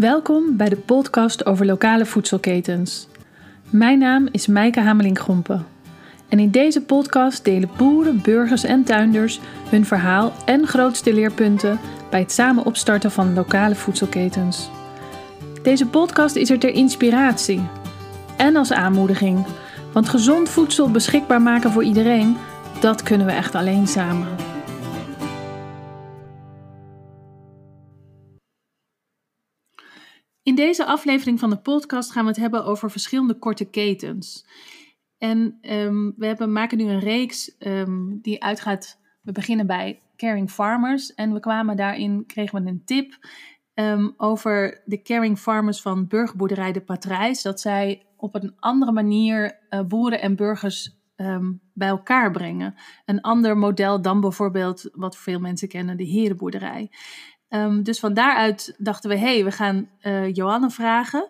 Welkom bij de podcast over lokale voedselketens. Mijn naam is Mijke Hamelink-Gompen. En in deze podcast delen boeren, burgers en tuinders hun verhaal en grootste leerpunten bij het samen opstarten van lokale voedselketens. Deze podcast is er ter inspiratie en als aanmoediging, want gezond voedsel beschikbaar maken voor iedereen, dat kunnen we echt alleen samen. In deze aflevering van de podcast gaan we het hebben over verschillende korte ketens. En um, we hebben, maken nu een reeks um, die uitgaat. We beginnen bij Caring Farmers. En we kwamen daarin, kregen we een tip um, over de Caring Farmers van burgerboerderij De Patrijs. Dat zij op een andere manier uh, boeren en burgers bij elkaar brengen. Een ander model dan bijvoorbeeld wat veel mensen kennen, de herenboerderij. Um, dus van daaruit dachten we, hé, hey, we gaan uh, vragen.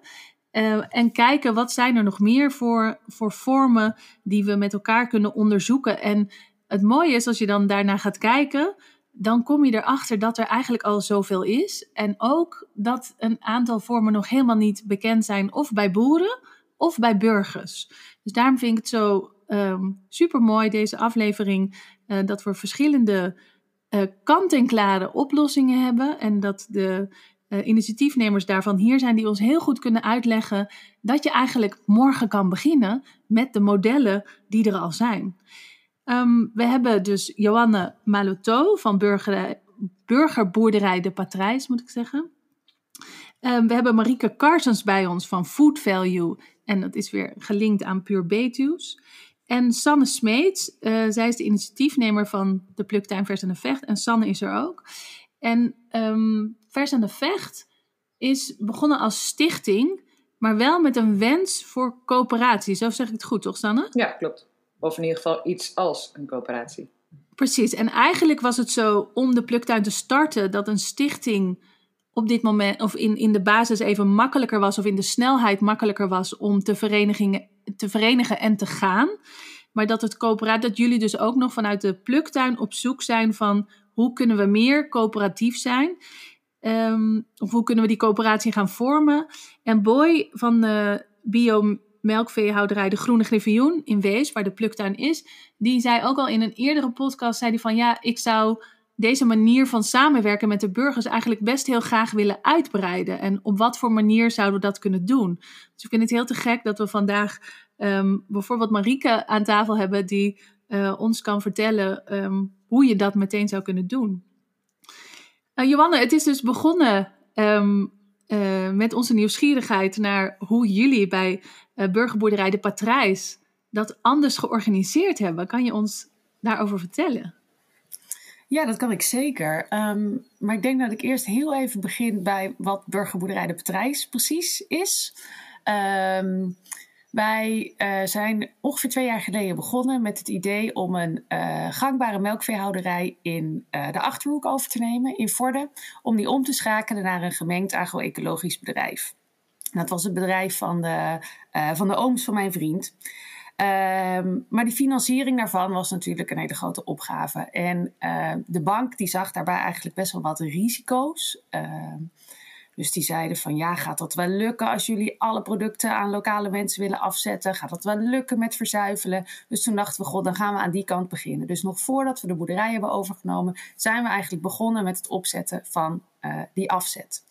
Uh, en kijken wat zijn er nog meer voor, voor vormen die we met elkaar kunnen onderzoeken. En het mooie is als je dan daarna gaat kijken, dan kom je erachter dat er eigenlijk al zoveel is. En ook dat een aantal vormen nog helemaal niet bekend zijn, of bij boeren of bij burgers. Dus daarom vind ik het zo um, super mooi, deze aflevering, uh, dat we verschillende uh, kant-en-klare oplossingen hebben. En dat de uh, initiatiefnemers daarvan hier zijn die ons heel goed kunnen uitleggen dat je eigenlijk morgen kan beginnen met de modellen die er al zijn. Um, we hebben dus Joanne Maloto van burger, Burgerboerderij de Patrijs, moet ik zeggen. Um, we hebben Marieke Carsons bij ons van Food Value. En dat is weer gelinkt aan Puur Betuws. En Sanne Smeets, uh, zij is de initiatiefnemer van de pluktuin Vers aan de Vecht. En Sanne is er ook. En um, Vers aan de Vecht is begonnen als stichting, maar wel met een wens voor coöperatie. Zo zeg ik het goed, toch Sanne? Ja, klopt. Of in ieder geval iets als een coöperatie. Precies. En eigenlijk was het zo om de pluktuin te starten dat een stichting op dit moment, of in, in de basis even makkelijker was, of in de snelheid makkelijker was om te verenigen, te verenigen en te gaan. Maar dat het coöperaat, dat jullie dus ook nog vanuit de pluktuin op zoek zijn van hoe kunnen we meer coöperatief zijn? Um, of hoe kunnen we die coöperatie gaan vormen? En Boy van de biomelkveehouderij De Groene Griffioen in Wees, waar de pluktuin is, die zei ook al in een eerdere podcast, zei hij van ja, ik zou deze manier van samenwerken met de burgers eigenlijk best heel graag willen uitbreiden. En op wat voor manier zouden we dat kunnen doen? Dus ik vind het heel te gek dat we vandaag um, bijvoorbeeld Marieke aan tafel hebben die uh, ons kan vertellen um, hoe je dat meteen zou kunnen doen. Uh, Johanne, het is dus begonnen um, uh, met onze nieuwsgierigheid naar hoe jullie bij burgerboerderij De Patrijs dat anders georganiseerd hebben. Kan je ons daarover vertellen? Ja, dat kan ik zeker. Um, maar ik denk dat ik eerst heel even begin bij wat burgerboerderij de Patrijs precies is. Um, wij uh, zijn ongeveer twee jaar geleden begonnen met het idee om een uh, gangbare melkveehouderij in uh, de Achterhoek over te nemen, in Vorden, om die om te schakelen naar een gemengd agro-ecologisch bedrijf. Dat was het bedrijf van de, van de ooms van mijn vriend. Um, maar die financiering daarvan was natuurlijk een hele grote opgave. En uh, de bank die zag daarbij eigenlijk best wel wat risico's. Uh, dus die zeiden van ja, gaat dat wel lukken als jullie alle producten aan lokale mensen willen afzetten? Gaat dat wel lukken met verzuivelen? Dus toen dachten we, god, dan gaan we aan die kant beginnen. Dus nog voordat we de boerderij hebben overgenomen, zijn we eigenlijk begonnen met het opzetten van uh, die afzet.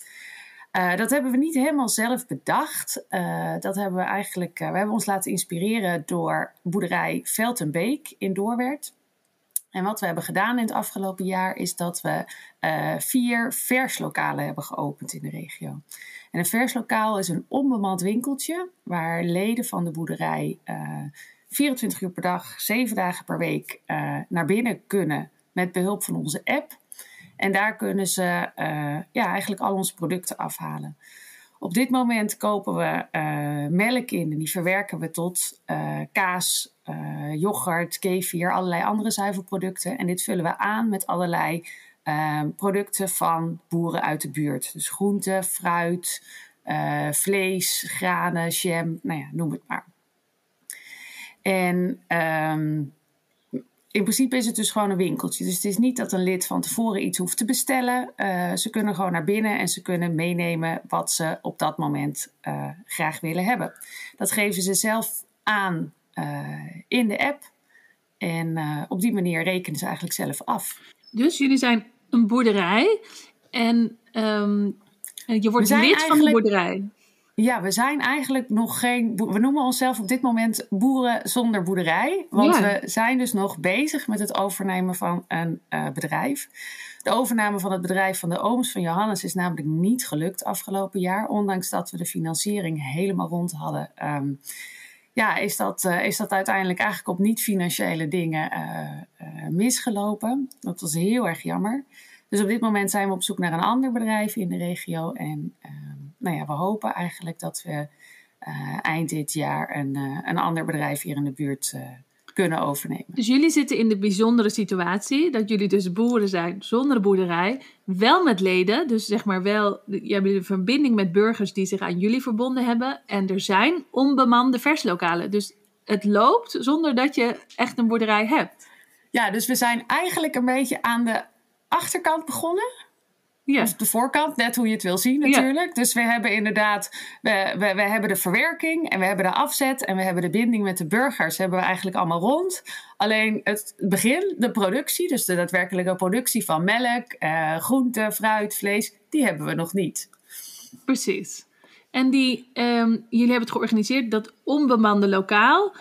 Uh, dat hebben we niet helemaal zelf bedacht. Uh, dat hebben we eigenlijk, uh, we hebben ons laten inspireren door boerderij Veld en Beek in Doorwerd. En wat we hebben gedaan in het afgelopen jaar is dat we vier verslokalen hebben geopend in de regio. En een verslokaal is een onbemand winkeltje waar leden van de boerderij 24 uur per dag, 7 dagen per week naar binnen kunnen met behulp van onze app. En daar kunnen ze uh, ja, eigenlijk al onze producten afhalen. Op dit moment kopen we uh, melk in en die verwerken we tot uh, kaas, yoghurt, kefir, allerlei andere zuivelproducten. En dit vullen we aan met allerlei producten van boeren uit de buurt. Dus groente, fruit, vlees, granen, jam, nou ja, noem het maar. En um, in principe is het dus gewoon een winkeltje. Dus het is niet dat een lid van tevoren iets hoeft te bestellen. Uh, ze kunnen gewoon naar binnen en ze kunnen meenemen wat ze op dat moment uh, graag willen hebben. Dat geven ze zelf aan uh, in de app. En op die manier rekenen ze eigenlijk zelf af. Dus jullie zijn een boerderij en um, je wordt lid van de boerderij. Ja, we zijn eigenlijk nog geen. We noemen onszelf op dit moment boeren zonder boerderij. Want we zijn dus nog bezig met het overnemen van een uh, bedrijf. De overname van het bedrijf van de ooms van Johannes is namelijk niet gelukt afgelopen jaar. Ondanks dat we de financiering helemaal rond hadden. Um, ja, is dat, uh, is dat uiteindelijk eigenlijk op niet-financiële dingen uh, misgelopen. Dat was heel erg jammer. Dus op dit moment zijn we op zoek naar een ander bedrijf in de regio. En ehm, nou ja, we hopen eigenlijk dat we uh, eind dit jaar een, uh, een ander bedrijf hier in de buurt uh, kunnen overnemen. Dus jullie zitten in de bijzondere situatie dat jullie dus boeren zijn zonder boerderij, wel met leden, dus zeg maar wel, je hebt een verbinding met burgers die zich aan jullie verbonden hebben en er zijn onbemande verslokalen. Dus het loopt zonder dat je echt een boerderij hebt. Ja, dus we zijn eigenlijk een beetje aan de achterkant begonnen. Ja. Of de voorkant, net hoe je het wil zien natuurlijk. Dus we hebben inderdaad, we, we, we hebben de verwerking en we hebben de afzet en we hebben de binding met de burgers. Hebben we eigenlijk allemaal rond. Alleen het begin, de productie, dus de daadwerkelijke productie van melk, uh, groente, fruit, vlees, die hebben we nog niet. Precies. En die, um, jullie hebben het georganiseerd, dat onbemande lokaal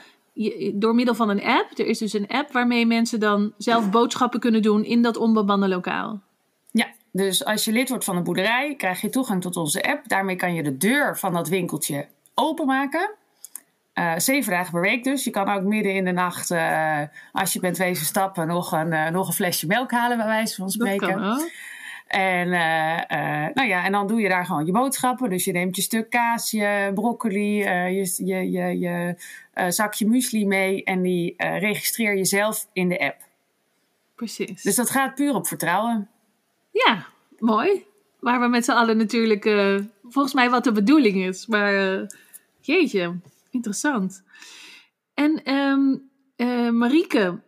door middel van een app. Er is dus een app waarmee mensen dan zelf boodschappen kunnen doen in dat onbemande lokaal. Dus als je lid wordt van een boerderij, krijg je toegang tot onze app. Daarmee kan je de deur van dat winkeltje openmaken. Uh, zeven dagen per week dus. Je kan ook midden in de nacht, uh, als je bent wezen stappen, nog een, uh, nog een flesje melk halen, bij wijze van spreken. Dat kan. En, nou ja, en dan doe je daar gewoon je boodschappen. Dus je neemt je stuk kaas, je broccoli, je, je, je, je zakje muesli mee. En die registreer je zelf in de app. Precies. Dus dat gaat puur op vertrouwen. Ja, mooi. Waar we met z'n allen natuurlijk, uh, volgens mij wat de bedoeling is. Maar uh, jeetje, interessant. En um, uh, Marieke,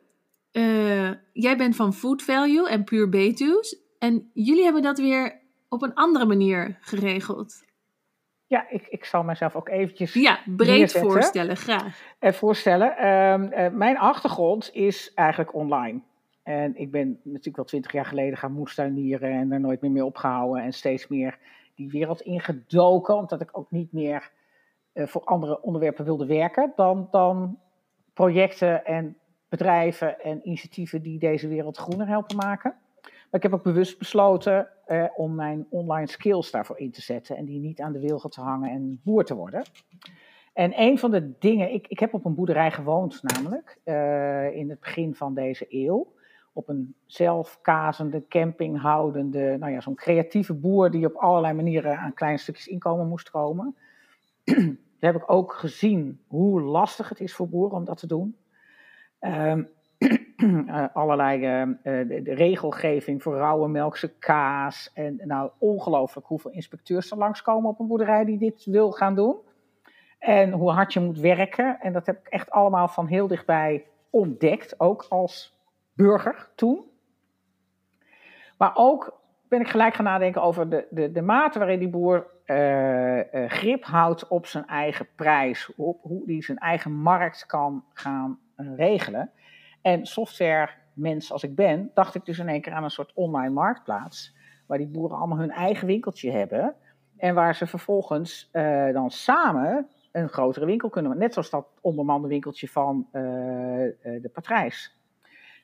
jij bent van Food Value en Pure Betu's. En jullie hebben dat weer op een andere manier geregeld. Ja, ik, ik zal mezelf ook eventjes. Ja, breed voorstellen, graag. En voorstellen. Um, mijn achtergrond is eigenlijk online. En ik ben natuurlijk wel twintig jaar geleden gaan moestuinieren en er nooit meer mee opgehouden. En steeds meer die wereld ingedoken, omdat ik ook niet meer uh, voor andere onderwerpen wilde werken dan, dan projecten en bedrijven en initiatieven die deze wereld groener helpen maken. Maar ik heb ook bewust besloten uh, om mijn online skills daarvoor in te zetten en die niet aan de wilgen te hangen en boer te worden. En een van de dingen, ik, ik heb op een boerderij gewoond namelijk, uh, in het begin van deze eeuw op een zelfkazende, campinghoudende, nou ja, zo'n creatieve boer die op allerlei manieren aan kleine stukjes inkomen moest komen. Daar heb ik ook gezien hoe lastig het is voor boeren om dat te doen. Um, uh, allerlei uh, de, de, regelgeving voor rauwe melkse kaas. En nou, ongelooflijk hoeveel inspecteurs er langskomen op een boerderij die dit wil gaan doen. En hoe hard je moet werken. En dat heb ik echt allemaal van heel dichtbij ontdekt. Ook als burger toen. Maar ook ben ik gelijk gaan nadenken over de, de, de mate waarin die boer uh, uh, grip houdt op zijn eigen prijs, op hoe hij zijn eigen markt kan gaan uh, regelen. En softwaremens als ik ben, dacht ik dus in één keer aan een soort online marktplaats, waar die boeren allemaal hun eigen winkeltje hebben en waar ze vervolgens dan samen een grotere winkel kunnen Net zoals dat onbemande winkeltje van de Patrijs.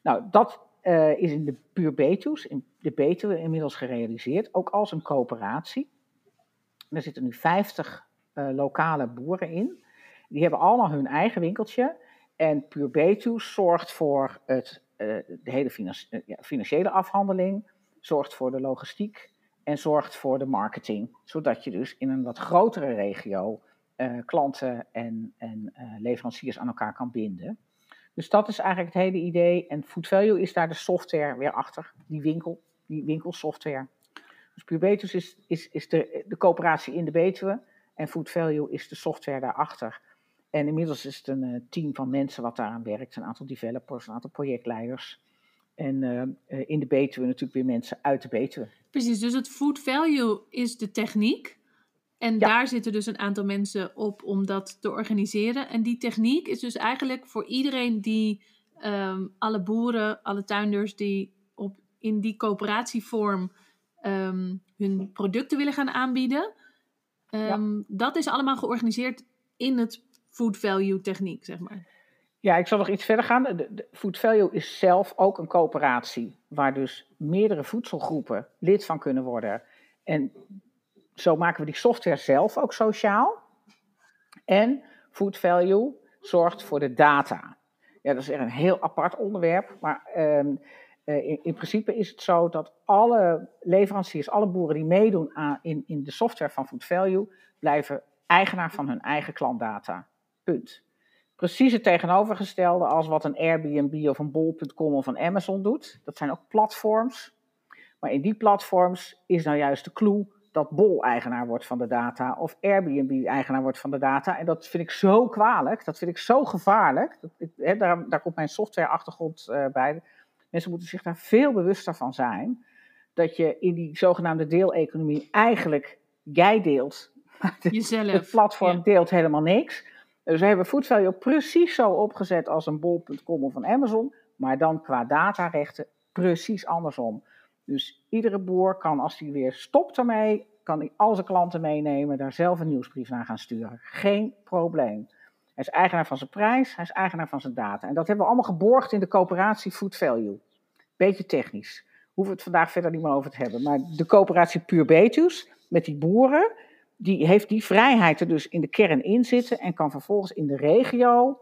Nou, dat uh, is in de Puur Betuws, in de Betuwe inmiddels gerealiseerd, ook als een coöperatie. Er zitten nu 50 uh, lokale boeren in. Die hebben allemaal hun eigen winkeltje. En Puur Betuws zorgt voor het, uh, de hele financiële afhandeling, zorgt voor de logistiek en zorgt voor de marketing. Zodat je dus in een wat grotere regio klanten en, en leveranciers aan elkaar kan binden. Dus dat is eigenlijk het hele idee. En Food Value is daar de software weer achter, die winkel, die winkelsoftware. Dus Pubetus is, is, is de, de coöperatie in de Betuwe en Food Value is de software daarachter. En inmiddels is het een eh, team van mensen wat daaraan werkt. Een aantal developers, een aantal projectleiders. En eh, eh, in de Betuwe natuurlijk weer mensen uit de Betuwe. Precies, dus het food value is de techniek. En daar zitten dus een aantal mensen op om dat te organiseren. En die techniek is dus eigenlijk voor iedereen die ehm, alle boeren, alle tuinders die op, in die coöperatievorm ehm, hun producten willen gaan aanbieden. Ehm, dat is allemaal georganiseerd in het food value techniek, zeg maar. Ja, ik zal nog iets verder gaan. De, Food Value is zelf ook een coöperatie waar dus meerdere voedselgroepen lid van kunnen worden. En zo maken we die software zelf ook sociaal. En Food Value zorgt voor de data. Ja, dat is echt een heel apart onderwerp. Maar ehm, eh, in, in, principe is het zo dat alle leveranciers, alle boeren die meedoen aan, in, in de software van Food Value, blijven eigenaar van hun eigen klantdata. Punt. Precies het tegenovergestelde als wat een Airbnb of een Bol.com of een Amazon doet. Dat zijn ook platforms. Maar in die platforms is nou juist de clue dat Bol eigenaar wordt van de data of Airbnb eigenaar wordt van de data. En dat vind ik zo kwalijk, dat vind ik zo gevaarlijk. Dat, daar, daar, komt mijn softwareachtergrond uh, bij. Mensen moeten zich daar veel bewuster van zijn. Dat je in die zogenaamde deeleconomie eigenlijk jij deelt. Jezelf. Het platform deelt helemaal niks. Dus we hebben Food Value precies zo opgezet als een bol.com of een Amazon, maar dan qua datarechten precies andersom. Dus iedere boer kan, als hij weer stopt ermee, kan hij al zijn klanten meenemen, daar zelf een nieuwsbrief naar gaan sturen. Geen probleem. Hij is eigenaar van zijn prijs, hij is eigenaar van zijn data. En dat hebben we allemaal geborgd in de coöperatie Food Value. Beetje technisch. Hoeven we het vandaag verder niet meer over te hebben. Maar de coöperatie Puur Betus, met die boeren, die heeft die vrijheid er dus in de kern in zitten en kan vervolgens in de regio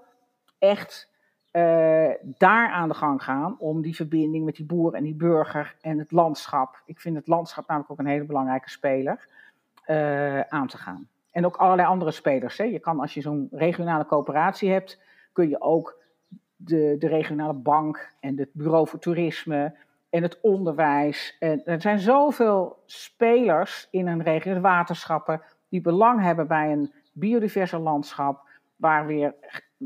echt uh, daar aan de gang gaan om die verbinding met die boer en die burger en het landschap. Ik vind het landschap namelijk ook een hele belangrijke speler uh, aan te gaan. En ook allerlei andere spelers. Hè. Je kan als je zo'n regionale coöperatie hebt, kun je ook de, de regionale bank en het bureau voor toerisme en het onderwijs. En er zijn zoveel spelers in een regio, de waterschappen, die belang hebben bij een biodiverse landschap, waar weer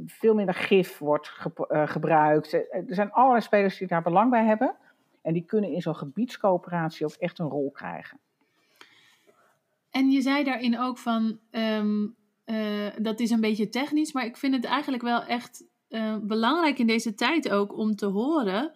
veel minder gif wordt eh, gebruikt. Eh, er zijn allerlei spelers die daar belang bij hebben. En die kunnen in zo'n gebiedscoöperatie ook echt een rol krijgen. En je zei daarin ook van, ehm, eh, dat is een beetje technisch, maar ik vind het eigenlijk wel echt belangrijk in deze tijd ook om te horen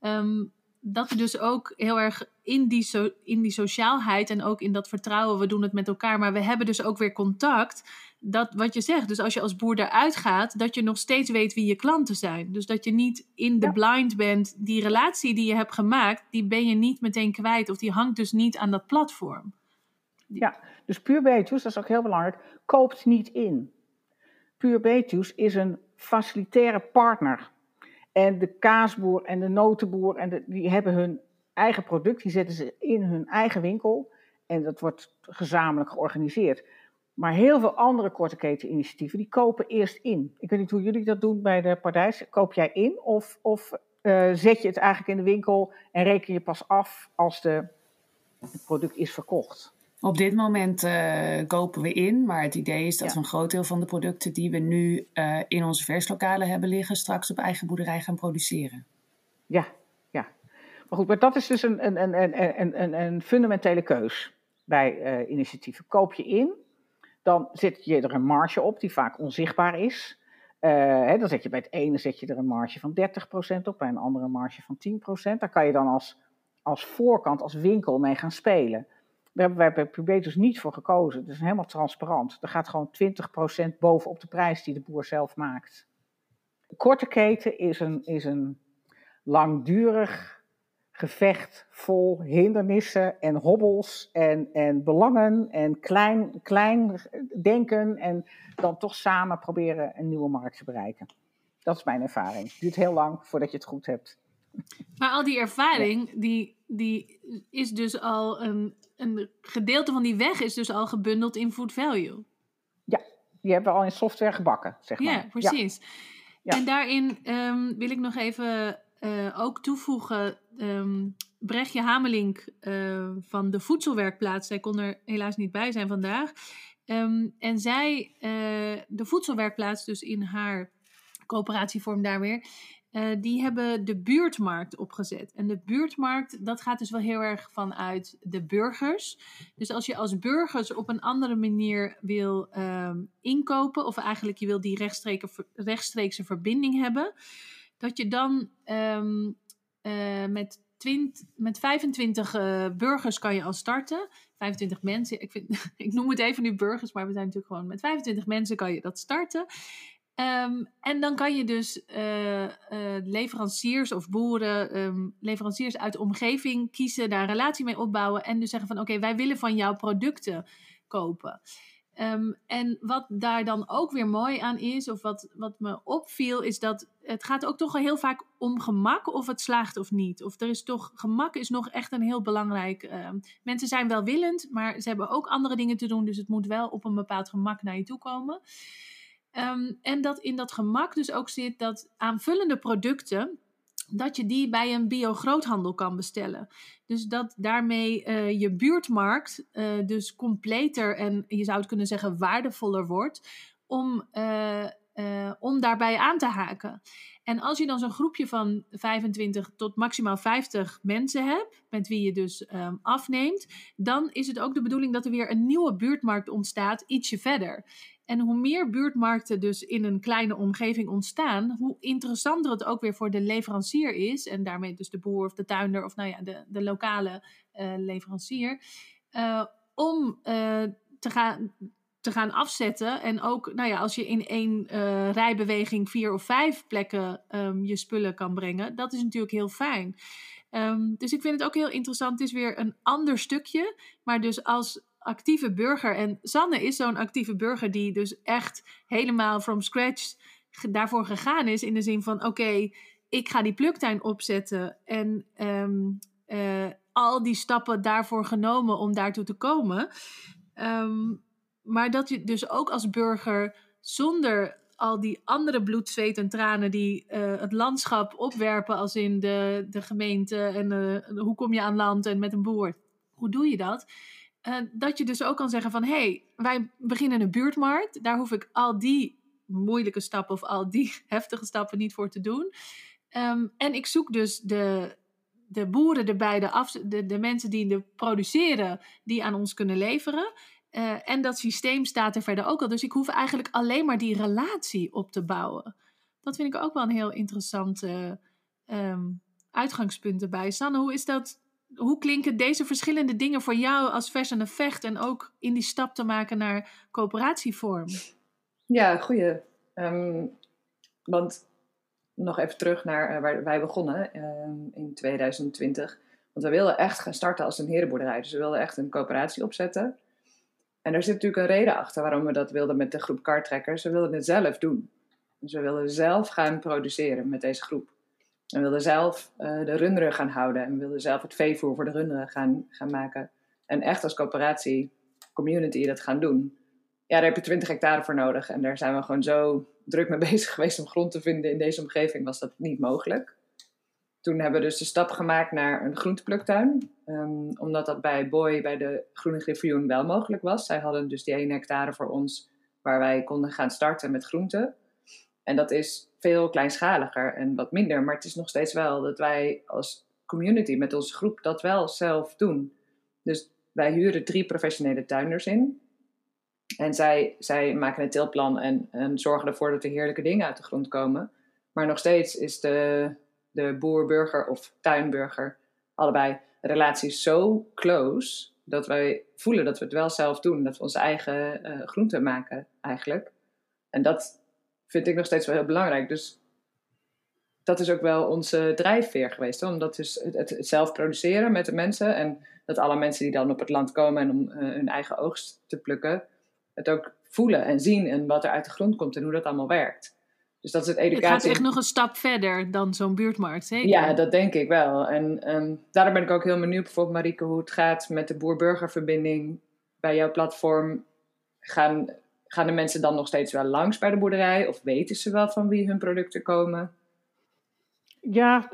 ehm, dat er dus ook heel erg in die, in die sociaalheid en ook in dat vertrouwen, we doen het met elkaar, maar we hebben dus ook weer contact. Dat wat je zegt, dus als je als boer eruit gaat, dat je nog steeds weet wie je klanten zijn. Dus dat je niet in de blind bent. Die relatie die je hebt gemaakt, die ben je niet meteen kwijt of die hangt dus niet aan dat platform. Ja, dus Puur Betus, dat is ook heel belangrijk, koopt niet in. Puur Betus is een facilitaire partner en de kaasboer en de notenboer, en die hebben hun eigen product, die zetten ze in hun eigen winkel. En dat wordt gezamenlijk georganiseerd. Maar heel veel andere korte keteninitiatieven, die kopen eerst in. Ik weet niet hoe jullie dat doen bij de partij. Koop jij in of, of uh, zet je het eigenlijk in de winkel en reken je pas af als de, het product is verkocht? Op dit moment uh, kopen we in, maar het idee is dat we een groot deel van de producten die we nu uh, in onze verslokalen hebben liggen, straks op eigen boerderij gaan produceren. Ja, ja. Maar goed, maar dat is dus een, een, een, een, een, een fundamentele keus bij initiatieven. Koop je in, dan zet je er een marge op die vaak onzichtbaar is. Hè, dan zet je bij het ene zet je er een marge van 30% op, bij een andere marge van 10%. Daar kan je dan als, als voorkant, als winkel mee gaan spelen. Daar hebben wij bij Pubetus niet voor gekozen. Het is helemaal transparant. Er gaat gewoon 20% bovenop de prijs die de boer zelf maakt. korte keten is een, is een langdurig gevecht vol hindernissen en hobbels en, en belangen en klein, klein denken en dan toch samen proberen een nieuwe markt te bereiken. Dat is mijn ervaring. Het duurt heel lang voordat je het goed hebt. Maar al die ervaring, die, die is dus al een, een gedeelte van die weg is dus al gebundeld in food value. Ja, die hebben we al in software gebakken, zeg maar. Ja, precies. Ja. En daarin um, wil ik nog even uh, ook toevoegen. Um, Brechtje Hamelink uh, van de Voedselwerkplaats, zij kon er helaas niet bij zijn vandaag. Ehm, en zij, uh, de voedselwerkplaats, dus in haar coöperatievorm daar weer, die hebben de buurtmarkt opgezet. En de buurtmarkt, dat gaat dus wel heel erg vanuit de burgers. Dus als je als burgers op een andere manier wil um, inkopen, of eigenlijk je wil die rechtstreekse verbinding hebben, dat je dan um, uh, met 20, met 25 uh, burgers kan je al starten. 25 mensen, ik, vind, ik noem het even nu burgers, maar we zijn natuurlijk gewoon met 25 mensen kan je dat starten. Um, en dan kan je dus uh, leveranciers of boeren, um, leveranciers uit de omgeving kiezen, daar een relatie mee opbouwen en dus zeggen van oké, wij willen van jouw producten kopen. Um, en wat daar dan ook weer mooi aan is, of wat, wat me opviel, is dat het gaat ook toch al heel vaak om gemak, of het slaagt of niet. Of er is toch, gemak is nog echt een heel belangrijk. Uh, mensen zijn welwillend, maar ze hebben ook andere dingen te doen, dus het moet wel op een bepaald gemak naar je toe komen. Um, en dat in dat gemak dus ook zit dat aanvullende producten, dat je die bij een bio-groothandel kan bestellen. Dus dat daarmee uh, je buurtmarkt uh, dus completer en je zou het kunnen zeggen waardevoller wordt om, uh, om daarbij aan te haken. En als je dan zo'n groepje van 25 tot maximaal 50 mensen hebt, met wie je dus um, afneemt, dan is het ook de bedoeling dat er weer een nieuwe buurtmarkt ontstaat, ietsje verder. En hoe meer buurtmarkten dus in een kleine omgeving ontstaan, hoe interessanter het ook weer voor de leverancier is. En daarmee dus de boer of de tuinder of nou ja, de, de lokale uh, leverancier. Uh, om te gaan te gaan afzetten. En ook, nou ja, als je in één uh, rijbeweging vier of vijf plekken um, je spullen kan brengen, dat is natuurlijk heel fijn. Um, dus ik vind het ook heel interessant. Het is weer een ander stukje. Maar dus als actieve burger. En Sanne is zo'n actieve burger die dus echt helemaal from scratch daarvoor gegaan is. In de zin van: oké, ik ga die pluktuin opzetten. En um, uh, al die stappen daarvoor genomen om daartoe te komen. Maar dat je dus ook als burger zonder al die andere bloed, zweet en tranen die uh, het landschap opwerpen, als in de, de gemeente en uh, hoe kom je aan land en met een boer. Hoe doe je dat? Uh, dat je dus ook kan zeggen van hé, hey, wij beginnen een buurtmarkt. Daar hoef ik al die moeilijke stappen of al die heftige stappen niet voor te doen. Um, en ik zoek dus de, de boeren erbij, de, af, de, de mensen die de produceren, die aan ons kunnen leveren. Uh, en dat systeem staat er verder ook al. Dus ik hoef eigenlijk alleen maar die relatie op te bouwen. Dat vind ik ook wel een heel interessante um, uitgangspunt erbij. Sanne, hoe is dat hoe klinken deze verschillende dingen voor jou als vers en vecht en ook in die stap te maken naar coöperatievorm? Ja, goeie. Um, want nog even terug naar uh, waar wij begonnen um, in 2020. Want we wilden echt gaan starten als een herenboerderij. Dus we wilden echt een coöperatie opzetten. En er zit natuurlijk een reden achter waarom we dat wilden met de groep kartrekkers. We wilden het zelf doen. Dus we wilden zelf gaan produceren met deze groep. We wilden zelf uh, de runderen gaan houden. En we wilden zelf het veevoer voor de runderen gaan, gaan maken. En echt als coöperatie, community dat gaan doen. Ja, daar heb je 20 hectare voor nodig. En daar zijn we gewoon zo druk mee bezig geweest om grond te vinden in deze omgeving. Was dat niet mogelijk. Toen hebben we dus de stap gemaakt naar een groentepluktuin. Um, omdat dat bij Boy, bij de Groene Griffioen, wel mogelijk was. Zij hadden dus die 1 hectare voor ons waar wij konden gaan starten met groenten. En dat is veel kleinschaliger en wat minder. Maar het is nog steeds wel dat wij als community met onze groep dat wel zelf doen. Dus wij huren drie professionele tuinders in. En zij, zij maken een tilplan en, en zorgen ervoor dat er heerlijke dingen uit de grond komen. Maar nog steeds is de, de boer-burger of tuinburger, allebei, relatie zo close dat wij voelen dat we het wel zelf doen. Dat we onze eigen uh, groenten maken eigenlijk. En dat, vind ik nog steeds wel heel belangrijk. Dus dat is ook wel onze drijfveer geweest. Hoor. Omdat dus het, zelf produceren met de mensen. En dat alle mensen die dan op het land komen en om uh, hun eigen oogst te plukken. Het ook voelen en zien en wat er uit de grond komt en hoe dat allemaal werkt. Dus dat is het educatie. Het gaat echt nog een stap verder dan zo'n buurtmarkt, zeker? Ja, dat denk ik wel. En um, daarom ben ik ook heel benieuwd, bijvoorbeeld Marieke, hoe het gaat met de boer-burgerverbinding bij jouw platform. Gaan Gaan de mensen dan nog steeds wel langs bij de boerderij? Of weten ze wel van wie hun producten komen? Ja,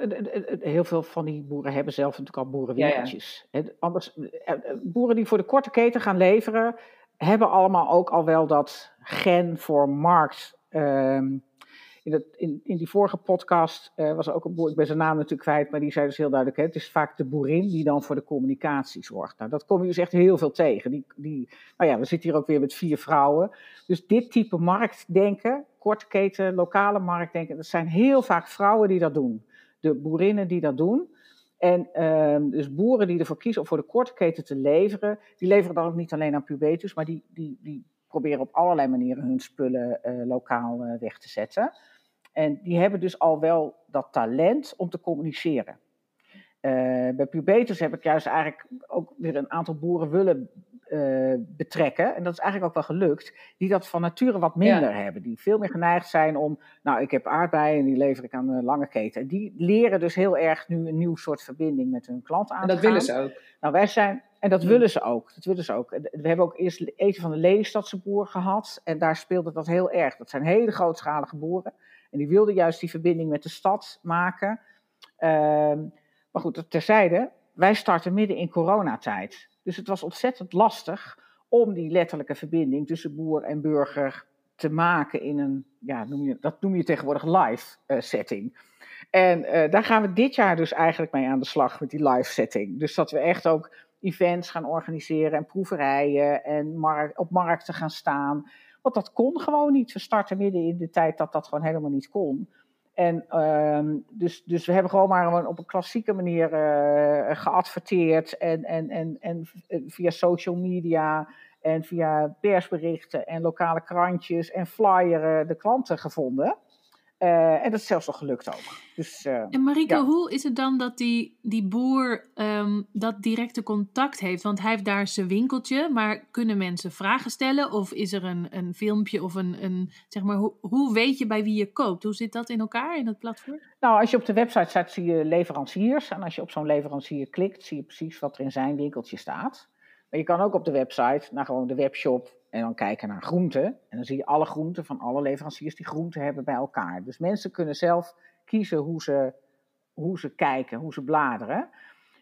heel veel van die boeren hebben zelf natuurlijk al boerenwinkeltjes. Ja, ja. Anders, eh, eh, boeren die voor de korte keten gaan leveren, hebben allemaal ook al wel dat gen voor markt. Ehm, in, in, die vorige podcast uh, was ook een boer, ik ben zijn naam natuurlijk kwijt, maar die zei dus heel duidelijk: hè, het is vaak de boerin die dan voor de communicatie zorgt. Nou, dat kom je dus echt heel veel tegen. Die, die, nou ja, we zitten hier ook weer met vier vrouwen. Dus dit type marktdenken, korte keten, lokale marktdenken, dat zijn heel vaak vrouwen die dat doen. De boerinnen die dat doen. En uh, dus boeren die ervoor kiezen om voor de korte keten te leveren, die leveren dan ook niet alleen aan pubetus, maar die, die, die proberen op allerlei manieren hun spullen uh, lokaal uh, weg te zetten. En die hebben dus al wel dat talent om te communiceren. Uh, bij Pubetus heb ik juist eigenlijk ook weer een aantal boeren willen uh, betrekken. En dat is eigenlijk ook wel gelukt. Die dat van nature wat minder ja. hebben. Die veel meer geneigd zijn om. Nou, ik heb aardbeien en die lever ik aan de lange keten. En die leren dus heel erg nu een nieuw soort verbinding met hun klant aan. En dat willen ze ook. Nou, wij zijn. En dat willen ze ook. Dat willen ze ook. We hebben ook eerst eten van de Lelystadse boer gehad. En daar speelde dat heel erg. Dat zijn hele grootschalige boeren. En die wilden juist die verbinding met de stad maken. Uh, maar goed, terzijde, wij starten midden in coronatijd. Dus het was ontzettend lastig om die letterlijke verbinding tussen boer en burger te maken in een, ja, noem je, dat noem je tegenwoordig live uh, setting. En uh, daar gaan we dit jaar dus eigenlijk mee aan de slag met die live setting. Dus dat we echt ook events gaan organiseren en proeverijen en op markten gaan staan. Want dat kon gewoon niet. We starten midden in de tijd dat dat gewoon helemaal niet kon. En uh, dus, dus we hebben gewoon maar op een klassieke manier uh, geadverteerd en, en, en, en via social media en via persberichten en lokale krantjes en flyeren de klanten gevonden. Uh, en dat is zelfs nog gelukt ook. Dus, uh, en Marike, ja. hoe is het dan dat die, die boer um, dat directe contact heeft? Want hij heeft daar zijn winkeltje, maar kunnen mensen vragen stellen? Of is er een, een filmpje of een, een zeg maar, hoe, hoe weet je bij wie je koopt? Hoe zit dat in elkaar in dat platform? Nou, als je op de website staat, zie je leveranciers. En als je op zo'n leverancier klikt, zie je precies wat er in zijn winkeltje staat. Maar je kan ook op de website naar gewoon de webshop en dan kijken naar groenten. En dan zie je alle groenten van alle leveranciers die groenten hebben bij elkaar. Dus mensen kunnen zelf kiezen hoe ze, hoe ze kijken, hoe ze bladeren.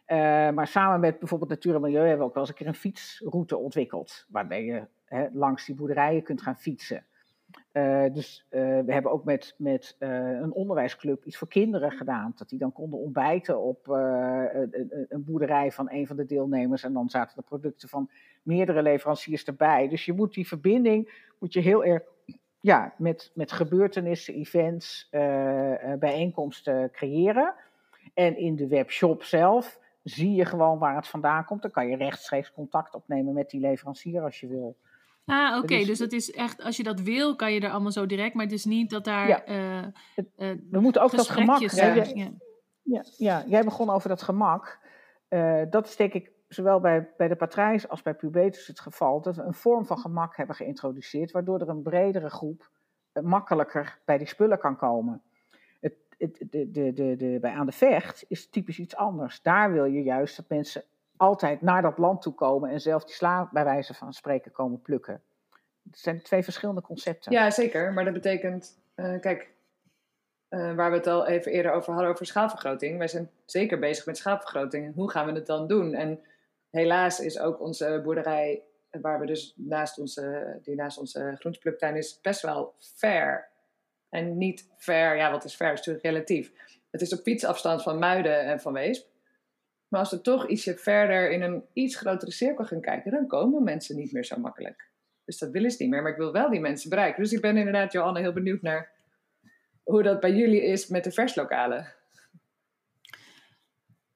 Uh, maar samen met bijvoorbeeld Natuur en Milieu hebben we ook wel eens een keer een fietsroute ontwikkeld. Waarbij je hè, langs die boerderijen kunt gaan fietsen. Uh, dus uh, we hebben ook met, met een onderwijsclub iets voor kinderen gedaan. Dat die dan konden ontbijten op een, een boerderij van een van de deelnemers. En dan zaten de producten van meerdere leveranciers erbij. Dus je moet die verbinding moet je heel erg ja, met, met gebeurtenissen, events, uh, bijeenkomsten creëren. En in de webshop zelf zie je gewoon waar het vandaan komt. Dan kan je rechtstreeks contact opnemen met die leverancier als je wil. Ah, oké. Okay. Dus, dus dat is echt, als je dat wil, kan je er allemaal zo direct. Maar het is niet dat daar. Ja. Uh, uh, We moeten ook dat gemak. Ja. Ja. Ja, ja, jij begon over dat gemak. Uh, dat is denk ik zowel bij, bij de patrijs als bij pubetus het geval, dat we een vorm van gemak hebben geïntroduceerd, waardoor er een bredere groep makkelijker bij die spullen kan komen. Het, het, de, de, de, bij aan de vecht is typisch iets anders. Daar wil je juist dat mensen altijd naar dat land toe komen en zelf die sla bij wijze van spreken komen plukken. Het zijn twee verschillende concepten. Ja, zeker. Maar dat betekent, uh, kijk, uh, waar we het al even eerder over hadden, over schaalvergroting. Wij zijn zeker bezig met schaalvergroting. Hoe gaan we het dan doen? En helaas is ook onze boerderij, waar we dus naast onze, die naast onze groentepluktuin is, best wel ver. En niet ver, ja, wat is ver? is natuurlijk relatief. Het is op fietsafstand van Muiden en van Weesp. Maar als we toch ietsje verder in een iets grotere cirkel gaan kijken, dan komen mensen niet meer zo makkelijk. Dus dat willen ze niet meer. Maar ik wil wel die mensen bereiken. Dus ik ben inderdaad, Johanna, heel benieuwd naar hoe dat bij jullie is met de verslokalen.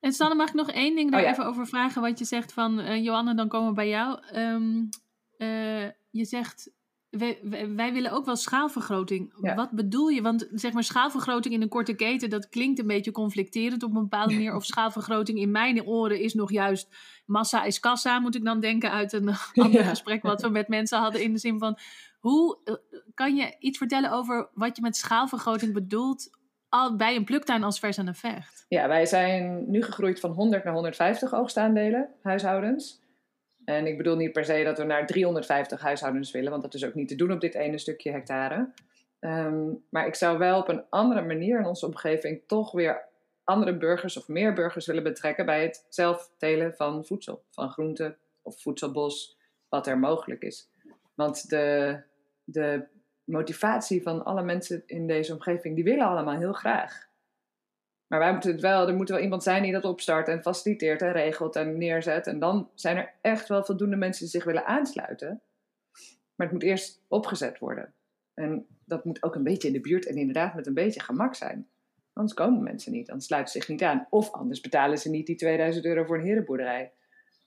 En Sanne, mag ik nog één ding daar oh, ja. even over vragen? Wat je zegt van, uh, Johanne, dan komen we bij jou. Um, uh, je zegt, wij, wij, willen ook wel schaalvergroting. Ja. Wat bedoel je? Want zeg maar schaalvergroting in een korte keten, dat klinkt een beetje conflicterend op een bepaalde manier. Of schaalvergroting in mijn oren is nog juist massa is kassa, moet ik dan denken uit een ander ja. gesprek wat we met mensen hadden. In de zin van, hoe uh, kan je iets vertellen over wat je met schaalvergroting bedoelt al bij een pluktuin als vers aan de vecht? Ja, wij zijn nu gegroeid van 100 naar 150 oogstaandelen, huishoudens. En ik bedoel niet per se dat we naar 350 huishoudens willen, want dat is ook niet te doen op dit ene stukje hectare. Um, maar ik zou wel op een andere manier in onze omgeving toch weer andere burgers of meer burgers willen betrekken bij het zelf telen van voedsel, van groenten of voedselbos, wat er mogelijk is. Want de, de motivatie van alle mensen in deze omgeving, die willen allemaal heel graag. Maar wij moeten het wel, er moet wel iemand zijn die dat opstart en faciliteert en regelt en neerzet. En dan zijn er echt wel voldoende mensen die zich willen aansluiten. Maar het moet eerst opgezet worden. En dat moet ook een beetje in de buurt en inderdaad met een beetje gemak zijn. Anders komen mensen niet, dan sluiten ze zich niet aan. Of anders betalen ze niet die 2000 euro voor een herenboerderij.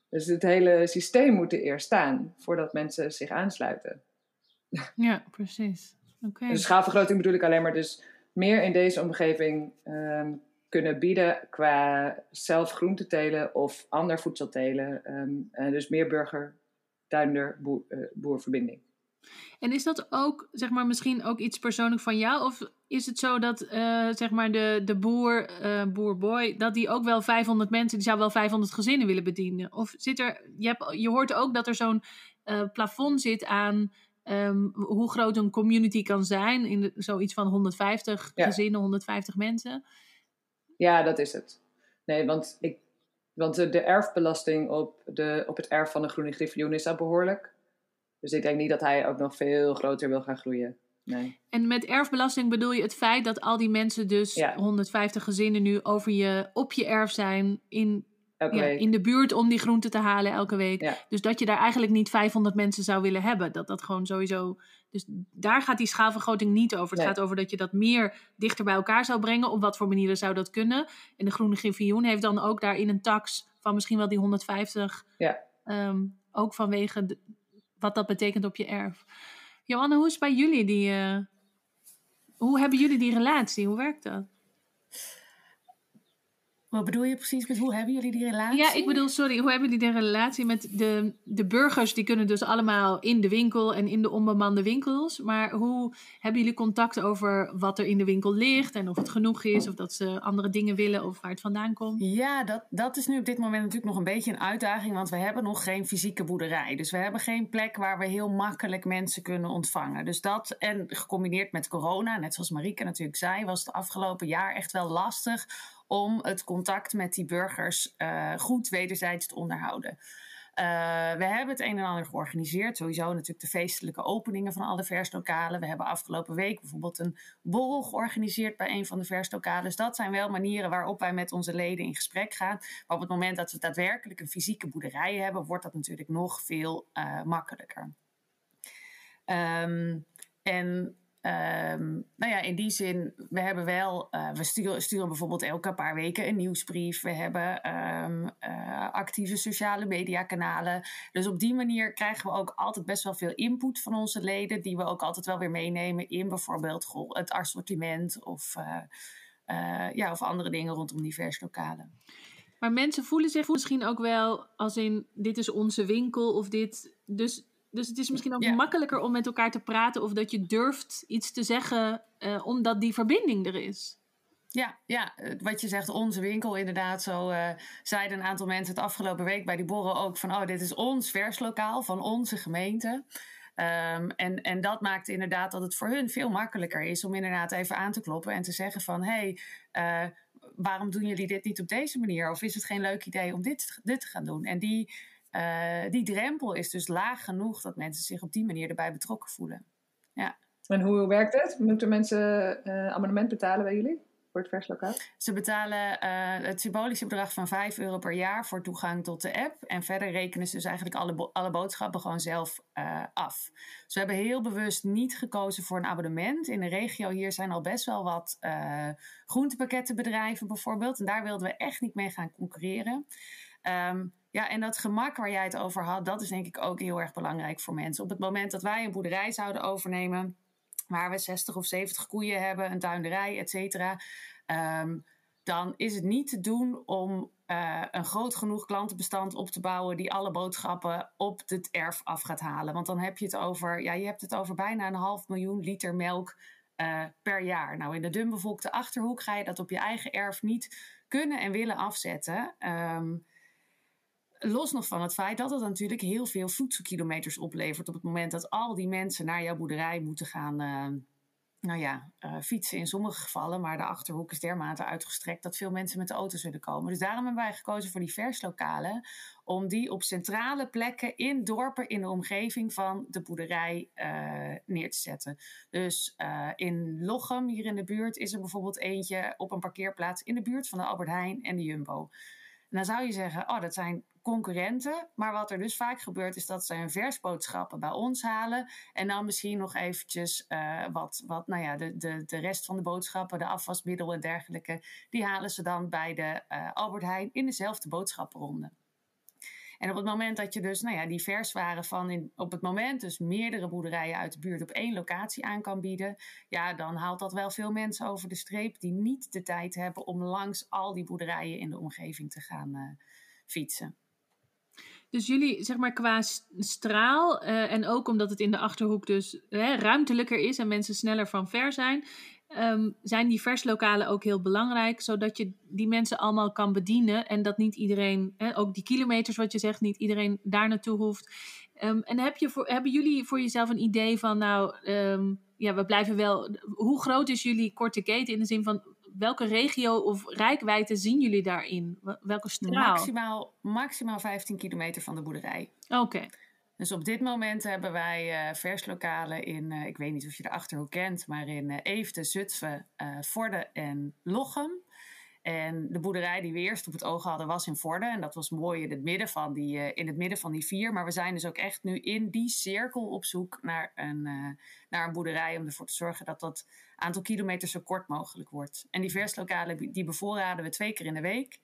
Dus het hele systeem moet er eerst staan voordat mensen zich aansluiten. Ja, precies. Oké. Dus schaalvergroting bedoel ik alleen maar dus meer in deze omgeving ehm, kunnen bieden qua zelf groente telen of ander voedsel telen. Ehm, en dus meer burger, tuinder, boer, eh, boerverbinding. En is dat ook, zeg maar, misschien ook iets persoonlijk van jou? Of is het zo dat, eh, zeg maar, de, de boer, eh boerboy, dat die ook wel 500 mensen, die zou wel 500 gezinnen willen bedienen? Of zit er, je, hebt, je hoort ook dat er zo'n plafond zit aan ehm, hoe groot een community kan zijn. In de, zoiets van 150 Ja. gezinnen, 150 mensen. Ja, dat is het. Nee, want, ik, want de, de erfbelasting op, de, op het erf van de groene griffioen is al behoorlijk. Dus ik denk niet dat hij ook nog veel groter wil gaan groeien. Nee. En met erfbelasting bedoel je het feit dat al die mensen dus, Ja. 150 gezinnen nu, over je, op je erf zijn in, Elke ja, week. in de buurt om die groenten te halen elke week. Ja. Dus dat je daar eigenlijk niet 500 mensen zou willen hebben. Dat dat gewoon sowieso. Dus daar gaat die schaalvergroting niet over. Het Nee. gaat over dat je dat meer dichter bij elkaar zou brengen. Op wat voor manieren zou dat kunnen? En de Groene Griffioen heeft dan ook daarin een tax van misschien wel die 150. Ja. Ehm, ook vanwege de- wat dat betekent op je erf. Johanne, hoe is het bij jullie die. eh, hoe hebben jullie die relatie? Hoe werkt dat? Wat bedoel je precies met hoe hebben jullie die relatie? Ja, ik bedoel, sorry, hoe hebben jullie de relatie met de, de burgers? Die kunnen dus allemaal in de winkel en in de onbemande winkels. Maar hoe hebben jullie contact over wat er in de winkel ligt? En of het genoeg is, of dat ze andere dingen willen, of waar het vandaan komt? Ja, dat, dat is nu op dit moment natuurlijk nog een beetje een uitdaging, want we hebben nog geen fysieke boerderij. Dus we hebben geen plek waar we heel makkelijk mensen kunnen ontvangen. Dus dat, en gecombineerd met corona, net zoals Marieke natuurlijk zei, was het afgelopen jaar echt wel lastig om het contact met die burgers eh, goed wederzijds te onderhouden. Eh, we hebben het een en ander georganiseerd. Sowieso natuurlijk de feestelijke openingen van alle verslokalen. We hebben afgelopen week bijvoorbeeld een borrel georganiseerd bij een van de verslokalen. Dus dat zijn wel manieren waarop wij met onze leden in gesprek gaan. Maar op het moment dat we daadwerkelijk een fysieke boerderij hebben, wordt dat natuurlijk nog veel eh, makkelijker. Ehm, en ehm, nou ja, in die zin, we hebben wel, eh, we sturen, bijvoorbeeld elke paar weken een nieuwsbrief. We hebben eh, actieve sociale mediakanalen. Dus op die manier krijgen we ook altijd best wel veel input van onze leden, die we ook altijd wel weer meenemen in bijvoorbeeld het assortiment of, eh, ja, of andere dingen rondom divers lokalen. Maar mensen voelen zich misschien ook wel als in: dit is onze winkel of dit. Dus, dus het is misschien ook Ja. makkelijker om met elkaar te praten of dat je durft iets te zeggen, eh, omdat die verbinding er is. Ja, ja, eh, wat je zegt, onze winkel inderdaad. Zo eh, zeiden een aantal mensen het afgelopen week bij die borrel ook van... oh, dit is ons verslokaal van onze gemeente. Ehm, en, en dat maakt inderdaad dat het voor hun veel makkelijker is... om inderdaad even aan te kloppen en te zeggen van... hé, hey, waarom doen jullie dit niet op deze manier? Of is het geen leuk idee om dit, dit te gaan doen? En die, eh, die drempel is dus laag genoeg... dat mensen zich op die manier erbij betrokken voelen. En hoe werkt het? Moeten mensen eh, abonnement betalen bij jullie voor het verslokaal? Ze betalen eh, het symbolische bedrag van 5 euro per jaar voor toegang tot de app. En verder rekenen ze dus eigenlijk alle, bo- alle boodschappen gewoon zelf af. Dus we hebben heel bewust niet gekozen voor een abonnement. In de regio hier zijn al best wel wat groentepakkettenbedrijven bijvoorbeeld. En daar wilden we echt niet mee gaan concurreren. Ehm, ja, en dat gemak waar jij het over had, dat is denk ik ook heel erg belangrijk voor mensen. Op het moment dat wij een boerderij zouden overnemen, waar we 60 of 70 koeien hebben, een tuinderij, et cetera. ehm, dan is het niet te doen om eh, een groot genoeg klantenbestand op te bouwen die alle boodschappen op het erf af gaat halen. Want dan heb je het over, ja, je hebt het over bijna een half miljoen liter melk eh, per jaar. Nou, in de dunbevolkte achterhoek ga je dat op je eigen erf niet kunnen en willen afzetten. Ehm, Los nog van het feit dat het natuurlijk heel veel voedselkilometers oplevert op het moment dat al die mensen naar jouw boerderij moeten gaan, eh, nou ja, uh, fietsen in sommige gevallen, maar de achterhoek is dermate uitgestrekt dat veel mensen met de auto zullen komen. Dus daarom hebben wij gekozen voor die verslokalen, om die op centrale plekken in dorpen in de omgeving van de boerderij uh, neer te zetten. Dus in Lochem, hier in de buurt, is er bijvoorbeeld eentje op een parkeerplaats in de buurt van de Albert Heijn en de Jumbo. En dan zou je zeggen, oh, dat zijn concurrenten. Maar wat er dus vaak gebeurt, is dat ze hun versboodschappen bij ons halen. En dan misschien nog eventjes uh, wat, wat, nou ja, de, de, de rest van de boodschappen, de afwasmiddelen en dergelijke, die halen ze dan bij de uh, Albert Heijn in dezelfde boodschappenronde. En op het moment dat je dus nou ja, die verswaren van in, op het moment dus meerdere boerderijen uit de buurt op één locatie aan kan bieden, ja, dan haalt dat wel veel mensen over de streep die niet de tijd hebben om langs al die boerderijen in de omgeving te gaan uh, fietsen. Dus jullie, zeg maar, qua straal uh, en ook omdat het in de achterhoek dus hè, ruimtelijker is en mensen sneller van ver zijn, um, zijn die verslokalen ook heel belangrijk, zodat je die mensen allemaal kan bedienen en dat niet iedereen, hè, ook die kilometers wat je zegt, niet iedereen daar naartoe hoeft. Um, en heb je voor, hebben jullie voor jezelf een idee van, nou, um, ja, we blijven wel, hoe groot is jullie korte keten in de zin van welke regio of rijkwijde zien jullie daarin? Welke straal? Maximaal, maximaal 15 kilometer van de boerderij. Oké. Okay. Dus op dit moment hebben wij uh, verslokalen in, uh, ik weet niet of je de Achterhoek kent, maar in uh, Eefde, Zutphen, Vorden en Lochem. En de boerderij die we eerst op het oog hadden was in Vorden. En dat was mooi in het midden van die, in het midden van die vier. Maar we zijn dus ook echt nu in die cirkel op zoek naar een, naar een boerderij. Om ervoor te zorgen dat dat aantal kilometers zo kort mogelijk wordt. En die verslokalen die bevoorraden we twee keer in de week.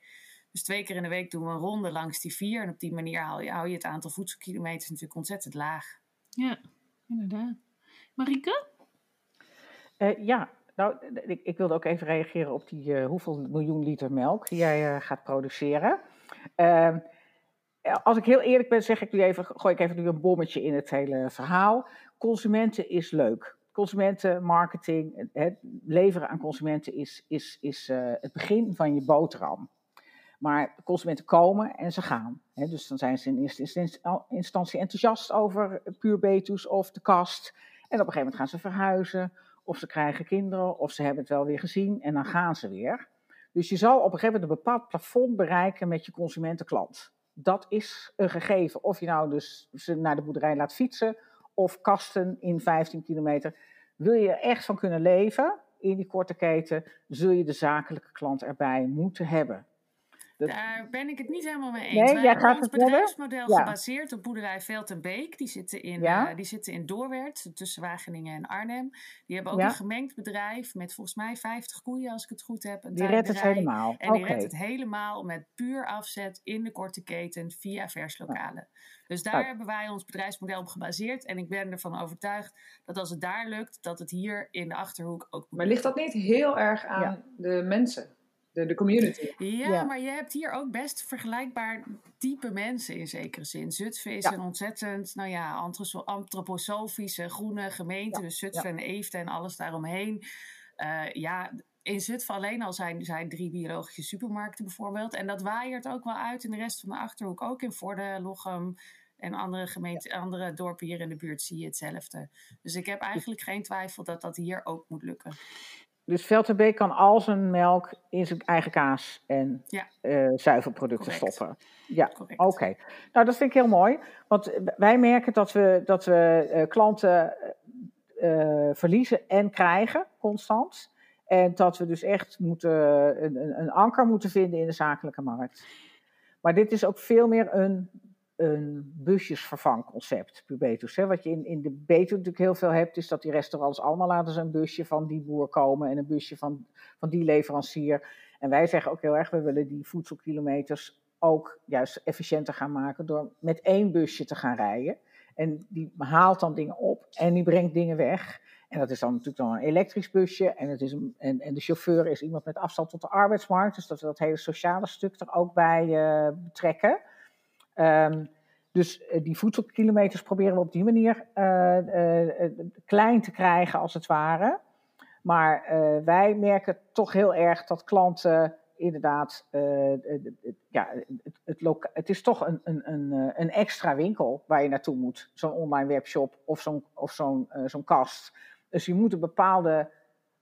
Dus twee keer in de week doen we een ronde langs die vier. En op die manier hou je, hou je het aantal voedselkilometers natuurlijk ontzettend laag. Ja, inderdaad. Marike? Uh, ja, nou, ik, ik, wilde ook even reageren op die uh, hoeveel miljoen liter melk die jij uh, gaat produceren. Ehm, als ik heel eerlijk ben, zeg ik nu even, gooi ik even nu een bommetje in het hele verhaal. Consumenten is leuk. Consumentenmarketing, leveren aan consumenten is, is, is het begin van je boterham. Maar consumenten komen en ze gaan. dus dan zijn ze in eerste instantie enthousiast over puur Betus of de kast. En op een gegeven moment gaan ze verhuizen, of ze krijgen kinderen, of ze hebben het wel weer gezien en dan gaan ze weer. Dus je zal op een gegeven moment een bepaald plafond bereiken met je consumentenklant. Dat is een gegeven. Of je nou dus ze naar de boerderij laat fietsen, of kasten in 15 kilometer. Wil je er echt van kunnen leven in die korte keten, zul je de zakelijke klant erbij moeten hebben. Daar ben ik het niet helemaal mee eens. Nee, jij gaat ons bedrijfsmodel ja. gebaseerd op boerderij Veld en Beek. Die zitten in, ja. uh, die zitten in Doorwerth, tussen Wageningen en Arnhem. Die hebben ook ja. een gemengd bedrijf met volgens mij 50 koeien, als ik het goed heb. die redt het helemaal. En die redt het helemaal met puur afzet in de korte keten via verslokalen. Dus daar hebben wij ons bedrijfsmodel op gebaseerd. En ik ben ervan overtuigd dat als het daar lukt, dat het hier in de Achterhoek ook Maar ligt dat niet heel erg aan de mensen? De, de community. Ja, maar je hebt hier ook best vergelijkbaar type mensen in zekere zin. Zutphen is een ontzettend, nou ja, antroposofische groene gemeente. Dus Zutphen en Eefde en alles daaromheen. Uh, ja, in Zutphen alleen al zijn, zijn drie biologische supermarkten bijvoorbeeld. En dat waaiert ook wel uit in de rest van de Achterhoek. Ook in Vorden, Lochem en andere, gemeenten, andere dorpen hier in de buurt zie je hetzelfde. Dus ik heb eigenlijk geen twijfel dat dat hier ook moet lukken. Dus Velterbeek kan al zijn melk in zijn eigen kaas en ja. uh, zuivelproducten stoppen. Ja, oké. Okay. Nou, dat vind ik heel mooi. Want wij merken dat we, dat we uh, klanten uh, verliezen en krijgen constant. En dat we dus echt moeten, een, een anker moeten vinden in de zakelijke markt. Maar dit is ook veel meer een een busjesvervangconcept, Pubetus. Hè. Wat je in, in de Betuwe natuurlijk heel veel hebt, is dat die restaurants allemaal laten ze een busje van die boer komen en een busje van, van die leverancier. En wij zeggen ook heel erg, we willen die voedselkilometers ook juist efficiënter gaan maken door met één busje te gaan rijden. En die haalt dan dingen op en die brengt dingen weg. En dat is dan natuurlijk dan een elektrisch busje. En, het is en, en de chauffeur is iemand met afstand tot de arbeidsmarkt. Dus dat we dat hele sociale stuk er ook bij uh, betrekken. Um, dus uh, die voedselkilometers proberen we op die manier uh, uh, klein te krijgen, als het ware. Maar wij merken toch heel erg dat klanten inderdaad, ja, het, het, het, is toch een, een, een, een extra winkel waar je naartoe moet. Zo'n online webshop of zo'n of zo'n zo'n kast. Dus je moet een bepaalde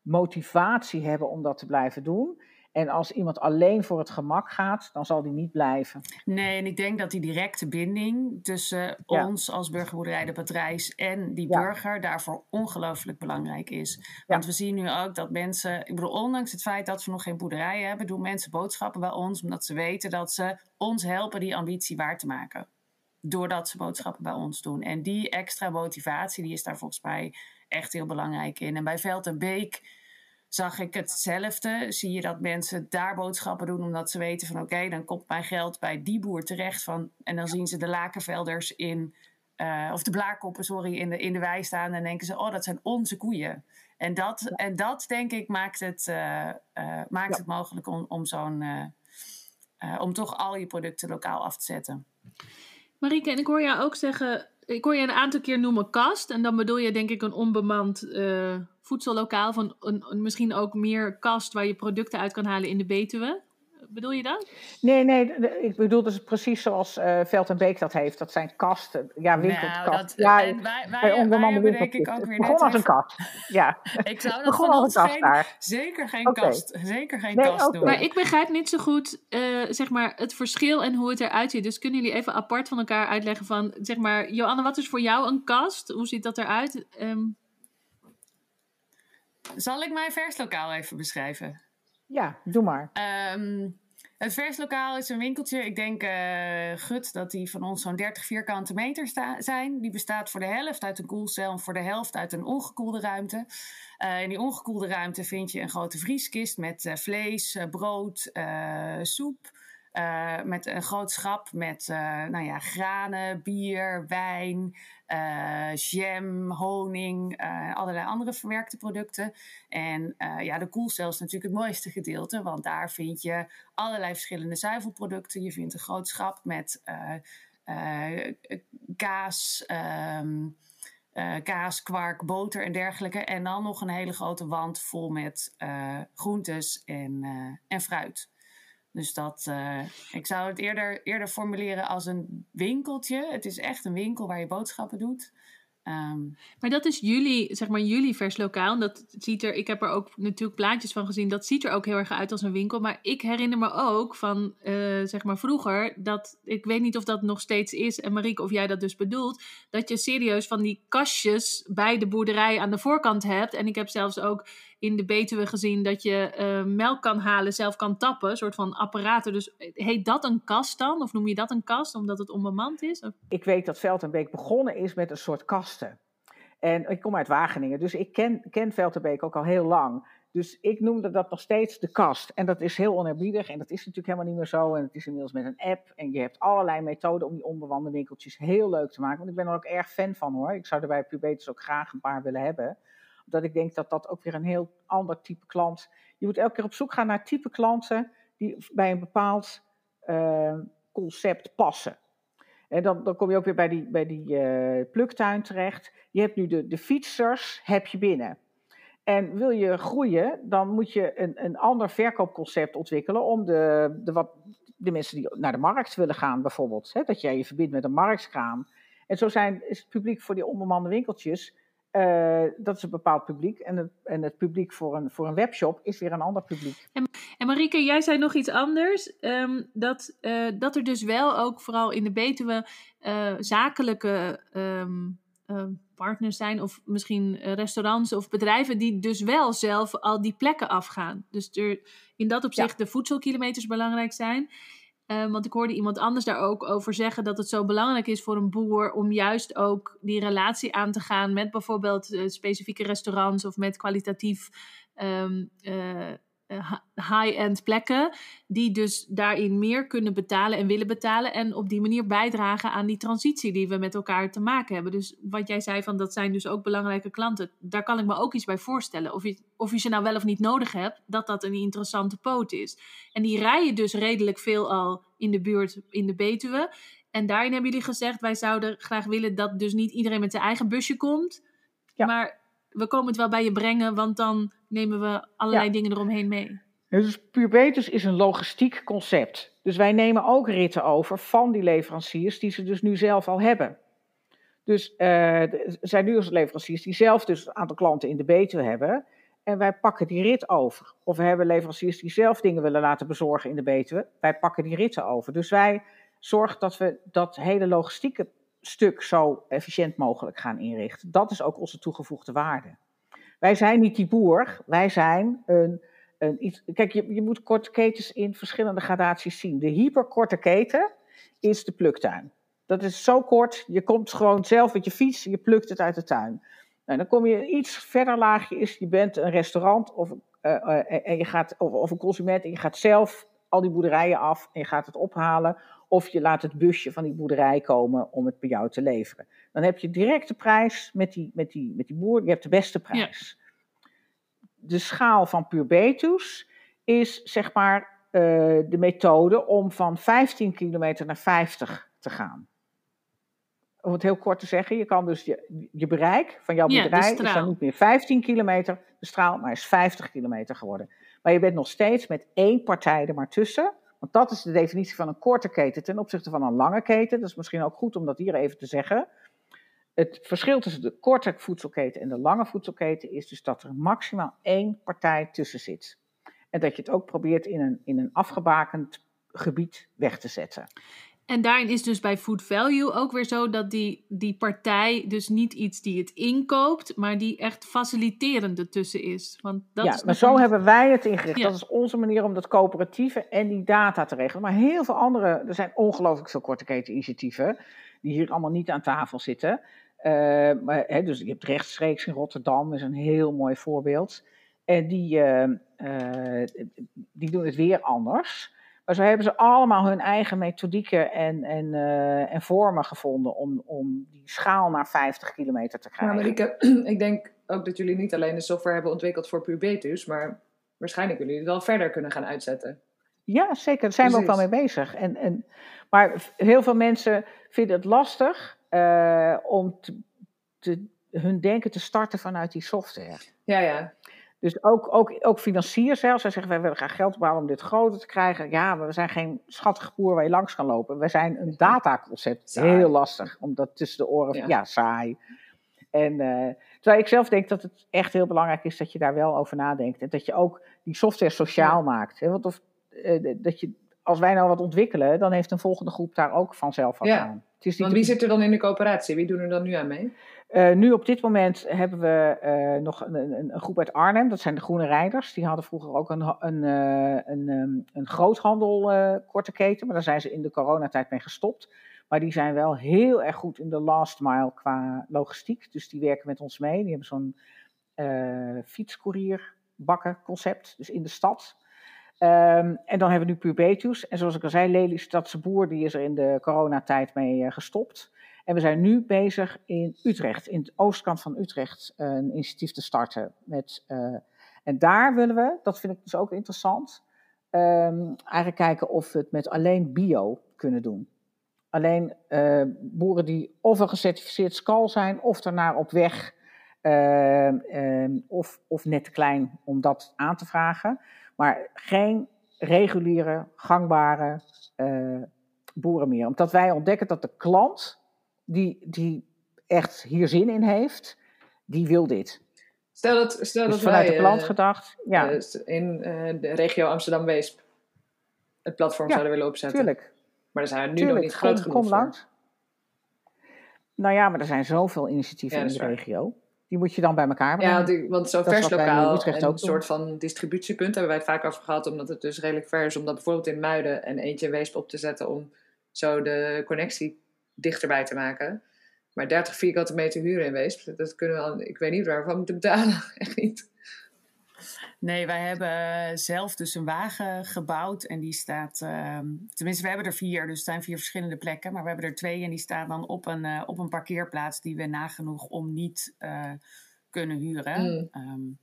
motivatie hebben om dat te blijven doen. En als iemand alleen voor het gemak gaat, dan zal die niet blijven. Nee, en ik denk dat die directe binding tussen ons als burgerboerderij de Patrijs en die burger daarvoor ongelooflijk belangrijk is. Want we zien nu ook dat mensen, ik bedoel, ondanks het feit dat we nog geen boerderij hebben, doen mensen boodschappen bij ons omdat ze weten dat ze ons helpen die ambitie waar te maken. Doordat ze boodschappen bij ons doen. En die extra motivatie, die is daar volgens mij echt heel belangrijk in. En bij Veld en Beek zag ik hetzelfde. Zie je dat mensen daar boodschappen doen omdat ze weten van oké, dan komt mijn geld bij die boer terecht. Van, en dan zien ze de lakenvelders in, uh, of de blaarkoppen, sorry, in de, in de wei staan. En denken ze, oh, dat zijn onze koeien. En dat, en dat denk ik maakt het, uh, uh, maakt het mogelijk om, om zo'n. om toch al je producten lokaal af te zetten. Marieke, en ik hoor jou ook zeggen, ik hoor je een aantal keer noemen kast. En dan bedoel je denk ik een onbemand voedsellokaal van een, misschien ook meer kast waar je producten uit kan halen in de Betuwe. Bedoel je dat? Nee, nee, ik bedoel dus precies zoals uh, Veld en Beek dat heeft. Dat zijn kasten, ja, winkelkasten. Nou, dat, ja, en wij, wij, wij hebben denk ik ook weer begon als een kast, ja. ik zou dat van ons geen, daar. zeker geen okay. kast, zeker geen nee, kast doen. Maar ik begrijp niet zo goed, uh, zeg maar, het verschil en hoe het eruit ziet. Dus kunnen jullie even apart van elkaar uitleggen van, zeg maar, Joanne, wat is voor jou een kast? Hoe ziet dat eruit? Um, zal ik mijn verslokaal even beschrijven? Ja, doe maar. Um, het verslokaal is een winkeltje. Ik denk, uh, Gut, dat die van ons zo'n 30 vierkante meter zijn. Die bestaat voor de helft uit een koelcel en voor de helft uit een ongekoelde ruimte. Uh, in die ongekoelde ruimte vind je een grote vrieskist met uh, vlees, brood, soep. Uh, met een groot schap met uh, nou ja, granen, bier, wijn, uh, jam, honing, allerlei andere verwerkte producten. En ja, de koelcel is natuurlijk het mooiste gedeelte, want daar vind je allerlei verschillende zuivelproducten. Je vindt een groot schap met kaas. Um, kaas, kwark, boter en dergelijke. En dan nog een hele grote wand vol met groentes en, en fruit. Dus dat, uh, ik zou het eerder, eerder formuleren als een winkeltje. Het is echt een winkel waar je boodschappen doet. Um, maar dat is jullie, zeg maar, jullie verslokaal. Dat ziet er, ik heb er ook natuurlijk plaatjes van gezien. Dat ziet er ook heel erg uit als een winkel. Maar ik herinner me ook van, uh, zeg maar, vroeger. Dat, ik weet niet of dat nog steeds is. En Marieke, of jij dat dus bedoelt. Dat je serieus van die kastjes bij de boerderij aan de voorkant hebt. En ik heb zelfs ook in de Betuwe gezien dat je uh, melk kan halen, zelf kan tappen, een soort van apparaten. Dus heet dat een kast dan? Of noem je dat een kast omdat het onbemand is? Ik weet dat Veld en Beek begonnen is met een soort kasten. En ik kom uit Wageningen, dus ik ken, ken Veld en Beek ook al heel lang. Dus ik noemde dat nog steeds de kast. En dat is heel onerbiedig en dat is natuurlijk helemaal niet meer zo. En het is inmiddels met een app en je hebt allerlei methoden om die onbewande winkeltjes heel leuk te maken. Want ik ben er ook erg fan van hoor. Ik zou er bij Pubetus ook graag een paar willen hebben dat ik denk dat dat ook weer een heel ander type klant. Je moet elke keer op zoek gaan naar type klanten die bij een bepaald uh, concept passen. En dan, dan kom je ook weer bij die, bij die uh, pluktuin terecht. Je hebt nu de, de fietsers, heb je binnen. En wil je groeien, dan moet je een, een ander verkoopconcept ontwikkelen om de, de, wat, de mensen die naar de markt willen gaan bijvoorbeeld. Hè, dat jij je verbindt met een marktkraam. En zo zijn, is het publiek voor die onbemande winkeltjes uh, dat is een bepaald publiek. En het, en het publiek voor een, voor een webshop is weer een ander publiek. En, en Marieke, jij zei nog iets anders. Um, dat, uh, dat er dus wel ook vooral in de Betuwe uh, zakelijke um, partners zijn. Of misschien restaurants of bedrijven die dus wel zelf al die plekken afgaan. Dus er in dat opzicht ja. de voedselkilometers belangrijk zijn. Um, want ik hoorde iemand anders daar ook over zeggen dat het zo belangrijk is voor een boer om juist ook die relatie aan te gaan met bijvoorbeeld uh, specifieke restaurants of met kwalitatief uh, eh, high-end plekken, die dus daarin meer kunnen betalen en willen betalen en op die manier bijdragen aan die transitie die we met elkaar te maken hebben. Dus wat jij zei van dat zijn dus ook belangrijke klanten, daar kan ik me ook iets bij voorstellen. Of je, of je ze nou wel of niet nodig hebt, dat dat een interessante poot is. En die rijden dus redelijk veel al in de buurt in de Betuwe. En daarin hebben jullie gezegd, wij zouden graag willen dat dus niet iedereen met zijn eigen busje komt. Ja. Maar we komen het wel bij je brengen, want dan nemen we allerlei dingen eromheen mee. Dus Puurbetus is een logistiek concept. Dus wij nemen ook ritten over van die leveranciers die ze dus nu zelf al hebben. Dus uh, er zijn nu als leveranciers die zelf dus een aantal klanten in de Betuwe hebben. En wij pakken die rit over. Of we hebben leveranciers die zelf dingen willen laten bezorgen in de Betuwe. Wij pakken die ritten over. Dus wij zorgen dat we dat hele logistieke stuk zo efficiënt mogelijk gaan inrichten. Dat is ook onze toegevoegde waarde. Wij zijn niet die boer, wij zijn een, een iets. Kijk, je, je moet korte ketens in verschillende gradaties zien. De hyperkorte keten is de pluktuin. Dat is zo kort, je komt gewoon zelf met je fiets, je plukt het uit de tuin. Nou, dan kom je iets verder laagje is, je bent een restaurant of, uh, uh, en je gaat, of, of, een consument en je gaat zelf al die boerderijen af en je gaat het ophalen. Of je laat het busje van die boerderij komen om het bij jou te leveren. Dan heb je direct de prijs met die, met die, met die boer, je hebt de beste prijs. De schaal van Purbetus is zeg maar uh, de methode om van 15 kilometer naar 50 te gaan om het heel kort te zeggen, je kan dus je, je bereik van jouw boerderij is dan niet meer 15 kilometer, de straal, maar is 50 kilometer geworden. Maar je bent nog steeds met één partij er maar tussen. Want dat is de definitie van een korte keten ten opzichte van een lange keten. Dat is misschien ook goed om dat hier even te zeggen. Het verschil tussen de korte voedselketen en de lange voedselketen is dus dat er maximaal één partij tussen zit. En dat je het ook probeert in een, in een afgebakend gebied weg te zetten. En daarin is dus bij Food Value ook weer zo dat die, die partij dus niet iets die het inkoopt, maar die echt faciliterend ertussen is. Want dat ja, is maar zo hebben wij het ingericht. Dat is onze manier om dat coöperatieve en die data te regelen. Maar heel veel andere, er zijn ongelooflijk veel korte keteninitiatieven die hier allemaal niet aan tafel zitten. Uh, maar, hè, dus je hebt rechtstreeks in Rotterdam, is een heel mooi voorbeeld. En die, uh, uh, die doen het weer anders. Maar zo hebben ze allemaal hun eigen methodieken en, en, uh, en vormen gevonden om, om die schaal naar 50 kilometer te krijgen. Maar Marieke, ik denk ook dat jullie niet alleen de software hebben ontwikkeld voor Pubetus, maar waarschijnlijk jullie het wel verder kunnen gaan uitzetten. Ja, zeker. Daar zijn Precies. we ook wel mee bezig. En, en, maar heel veel mensen vinden het lastig uh, om te, te, hun denken te starten vanuit die software. Ja, ja. Dus ook, ook, ook financiers zelfs. Zij zeggen, wij willen graag geld ophalen om dit groter te krijgen. Ja, maar we zijn geen schattige boer waar je langs kan lopen. We zijn een dataconcept. Heel lastig, om dat tussen de oren... Ja, ja saai. En uh, terwijl ik zelf denk dat het echt heel belangrijk is dat je daar wel over nadenkt. En dat je ook die software sociaal ja. maakt. Hè? Want of, uh, dat je, als wij nou wat ontwikkelen, dan heeft een volgende groep daar ook vanzelf wat ja. aan. Het is niet Want wie zit er dan in de coöperatie? Wie doen er dan nu aan mee? Uh, nu op dit moment hebben we uh, nog een, een, een, groep uit Arnhem, dat zijn de Groene Rijders. Die hadden vroeger ook een, een, uh, een, um, een groothandel korte keten, maar daar zijn ze in de coronatijd mee gestopt. Maar die zijn wel heel erg goed in de last mile qua logistiek. Dus die werken met ons mee. Die hebben zo'n fietscourierbakken concept, dus in de stad. Um, en dan hebben we nu Pubetus. En zoals ik al zei, Lelystadse Boer, die is er in de coronatijd mee gestopt. En we zijn nu bezig in Utrecht, in de oostkant van Utrecht, een initiatief te starten. Met, uh, en daar willen we, dat vind ik dus ook interessant, um, eigenlijk kijken of we het met alleen bio kunnen doen. Alleen uh, boeren die of een gecertificeerd skal zijn, of daarnaar op weg, uh, um, of, of net te klein om dat aan te vragen. Maar geen reguliere, gangbare boeren meer. Omdat wij ontdekken dat de klant die, die echt hier zin in heeft, die wil dit. Stel dat, stel dus dat vanuit wij, de klant uh, gedacht, ja. Uh, in uh, de regio Amsterdam-Weesp het platform ja, zouden willen opzetten. Tuurlijk. Maar daar zijn nu tuurlijk. nog niet groot genoeg kom langs. Nou ja, maar er zijn zoveel initiatieven ja, in de waar. regio. Die moet je dan bij elkaar brengen. Ja, want zo'n verslokaal een doen. soort van distributiepunt hebben wij het vaak over gehad, omdat het dus redelijk ver is om dat bijvoorbeeld in Muiden en eentje in Weesp op te zetten om zo de connectie dichterbij te maken. Maar 30 vierkante meter huren in Weesp, dat kunnen we al, ik weet niet waar we moeten betalen. Echt niet. Nee, wij hebben zelf dus een wagen gebouwd en die staat, uh, tenminste we hebben er vier, dus het zijn vier verschillende plekken, maar we hebben er twee en die staan dan op een, uh, op een parkeerplaats die we nagenoeg om niet uh, kunnen huren. Mm. Um.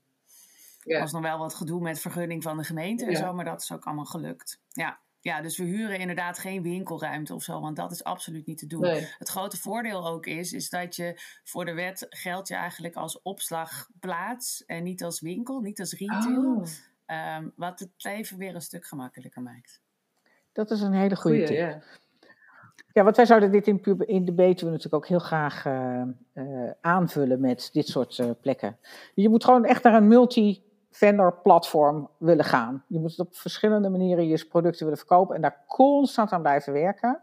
Er was nog wel wat gedoe met vergunning van de gemeente en zo, maar dat is ook allemaal gelukt. Ja. Ja, dus we huren inderdaad geen winkelruimte of zo, want dat is absoluut niet te doen. Nee. Het grote voordeel ook is, is dat je voor de wet geldt je eigenlijk als opslagplaats en niet als winkel, niet als retail. Oh, Ehm, wat het leven weer een stuk gemakkelijker maakt. Dat is een hele goede goeie, tip. ja. Ja, want wij zouden dit in, in de Betuwe natuurlijk ook heel graag uh, uh, aanvullen met dit soort uh, plekken. Je moet gewoon echt naar een multi-vendor platform willen gaan. Je moet op verschillende manieren je producten willen verkopen en daar constant aan blijven werken.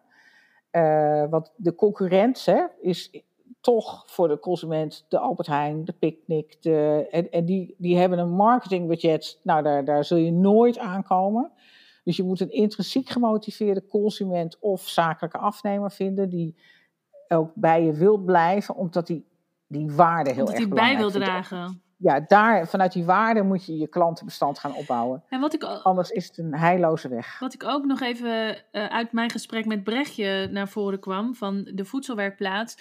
want de concurrent hè, is toch voor de consument de Albert Heijn, de Picnic. De, en en die, die hebben een marketingbudget, nou daar, daar zul je nooit aankomen. Dus je moet een intrinsiek gemotiveerde consument of zakelijke afnemer vinden die ook bij je wil blijven, omdat die, die waarde heel omdat erg belangrijk bij wil dragen. Ja, daar, vanuit die waarde moet je je klantenbestand gaan opbouwen. En wat ik, Anders is het een heilloze weg. Wat ik ook nog even uh, uit mijn gesprek met Brechtje naar voren kwam van de voedselwerkplaats.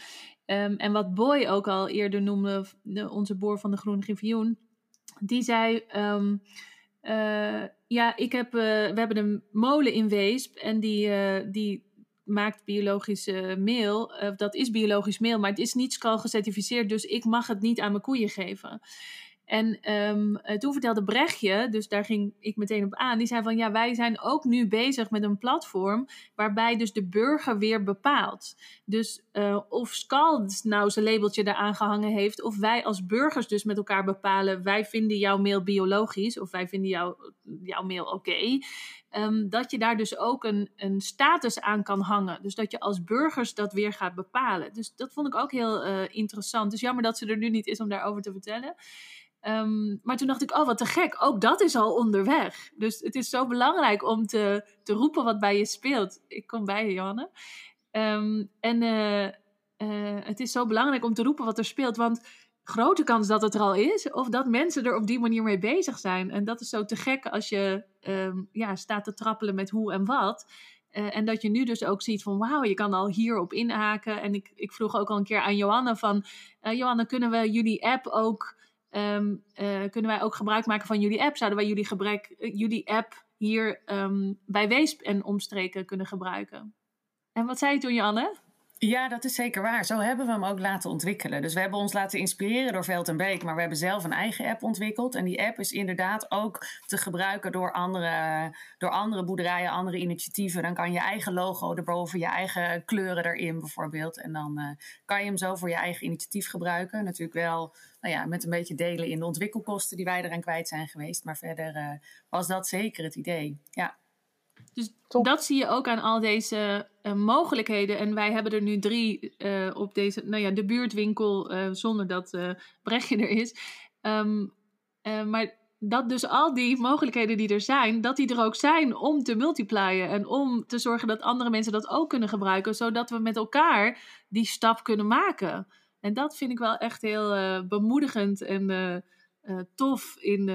Um, en wat Boy ook al eerder noemde, de, onze boer van de Groene Griffioen. Die zei, um, uh, ja, ik heb, uh, we hebben een molen in Weesp en die, die maakt biologische meel. dat is biologisch meel, maar het is niet skal gecertificeerd, dus ik mag het niet aan mijn koeien geven. En um, toen vertelde Brechtje, dus daar ging ik meteen op aan, die zei van ja, wij zijn ook nu bezig met een platform waarbij dus de burger weer bepaalt. Dus uh, of Skal nou zijn labeltje eraan gehangen heeft, of wij als burgers dus met elkaar bepalen, wij vinden jouw mail biologisch, of wij vinden jou, jouw mail oké. Um, dat je daar dus ook een, een status aan kan hangen. Dus dat je als burgers dat weer gaat bepalen. Dus dat vond ik ook heel uh, interessant. Dus jammer dat ze er nu niet is om daarover te vertellen. Um, maar toen dacht ik, oh wat te gek, ook dat is al onderweg. Dus het is zo belangrijk om te, te roepen wat bij je speelt. Ik kom bij je, Johanne. Um, en uh, uh, het is zo belangrijk om te roepen wat er speelt, want grote kans dat het er al is, of dat mensen er op die manier mee bezig zijn. En dat is zo te gek als je um, ja, staat te trappelen met hoe en wat. Uh, en dat je nu dus ook ziet van wauw, je kan al hierop inhaken. En ik, ik vroeg ook al een keer aan Johanne van, Johanne, kunnen we jullie app ook Um, uh, kunnen wij ook gebruik maken van jullie app? Zouden wij jullie, gebruik, uh, jullie app hier um, bij Weesp en omstreken kunnen gebruiken? En wat zei je toen, Janne? Ja, dat is zeker waar. Zo hebben we hem ook laten ontwikkelen. Dus we hebben ons laten inspireren door Veld en Beek, maar we hebben zelf een eigen app ontwikkeld. En die app is inderdaad ook te gebruiken door andere, door andere boerderijen, andere initiatieven. Dan kan je eigen logo erboven, je eigen kleuren erin bijvoorbeeld. En dan uh, kan je hem zo voor je eigen initiatief gebruiken. Natuurlijk wel nou ja, met een beetje delen in de ontwikkelkosten die wij eraan kwijt zijn geweest. Maar verder uh, was dat zeker het idee. Ja. Dus Top. dat zie je ook aan al deze uh, mogelijkheden. En wij hebben er nu drie uh, op deze, nou ja, de buurtwinkel, uh, zonder dat Brechtje er is. Um, maar dat dus al die mogelijkheden die er zijn, dat die er ook zijn om te multiplyen. En om te zorgen dat andere mensen dat ook kunnen gebruiken. Zodat we met elkaar die stap kunnen maken. En dat vind ik wel echt heel bemoedigend en tof in,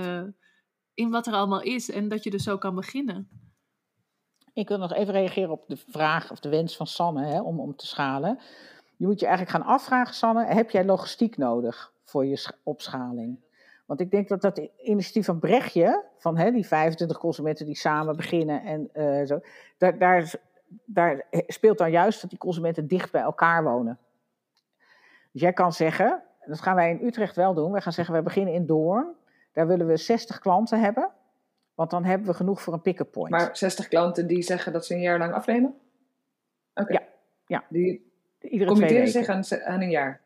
in wat er allemaal is. En dat je dus zo kan beginnen. Ik wil nog even reageren op de vraag of de wens van Sanne hè, om, om te schalen. Je moet je eigenlijk gaan afvragen, Sanne, heb jij logistiek nodig voor je opschaling? Want ik denk dat dat initiatief van Brechtje, van hè, die 25 consumenten die samen beginnen en uh, zo, daar, daar, daar speelt dan juist dat die consumenten dicht bij elkaar wonen. Dus jij kan zeggen, dat gaan wij in Utrecht wel doen, wij gaan zeggen, wij beginnen in Doorn, daar willen we 60 klanten hebben. Want dan hebben we genoeg voor een pick-up point. Maar 60 klanten die zeggen dat ze een jaar lang afnemen? Okay. Ja, ja. Die Iedere committeren zich aan, aan, een jaar?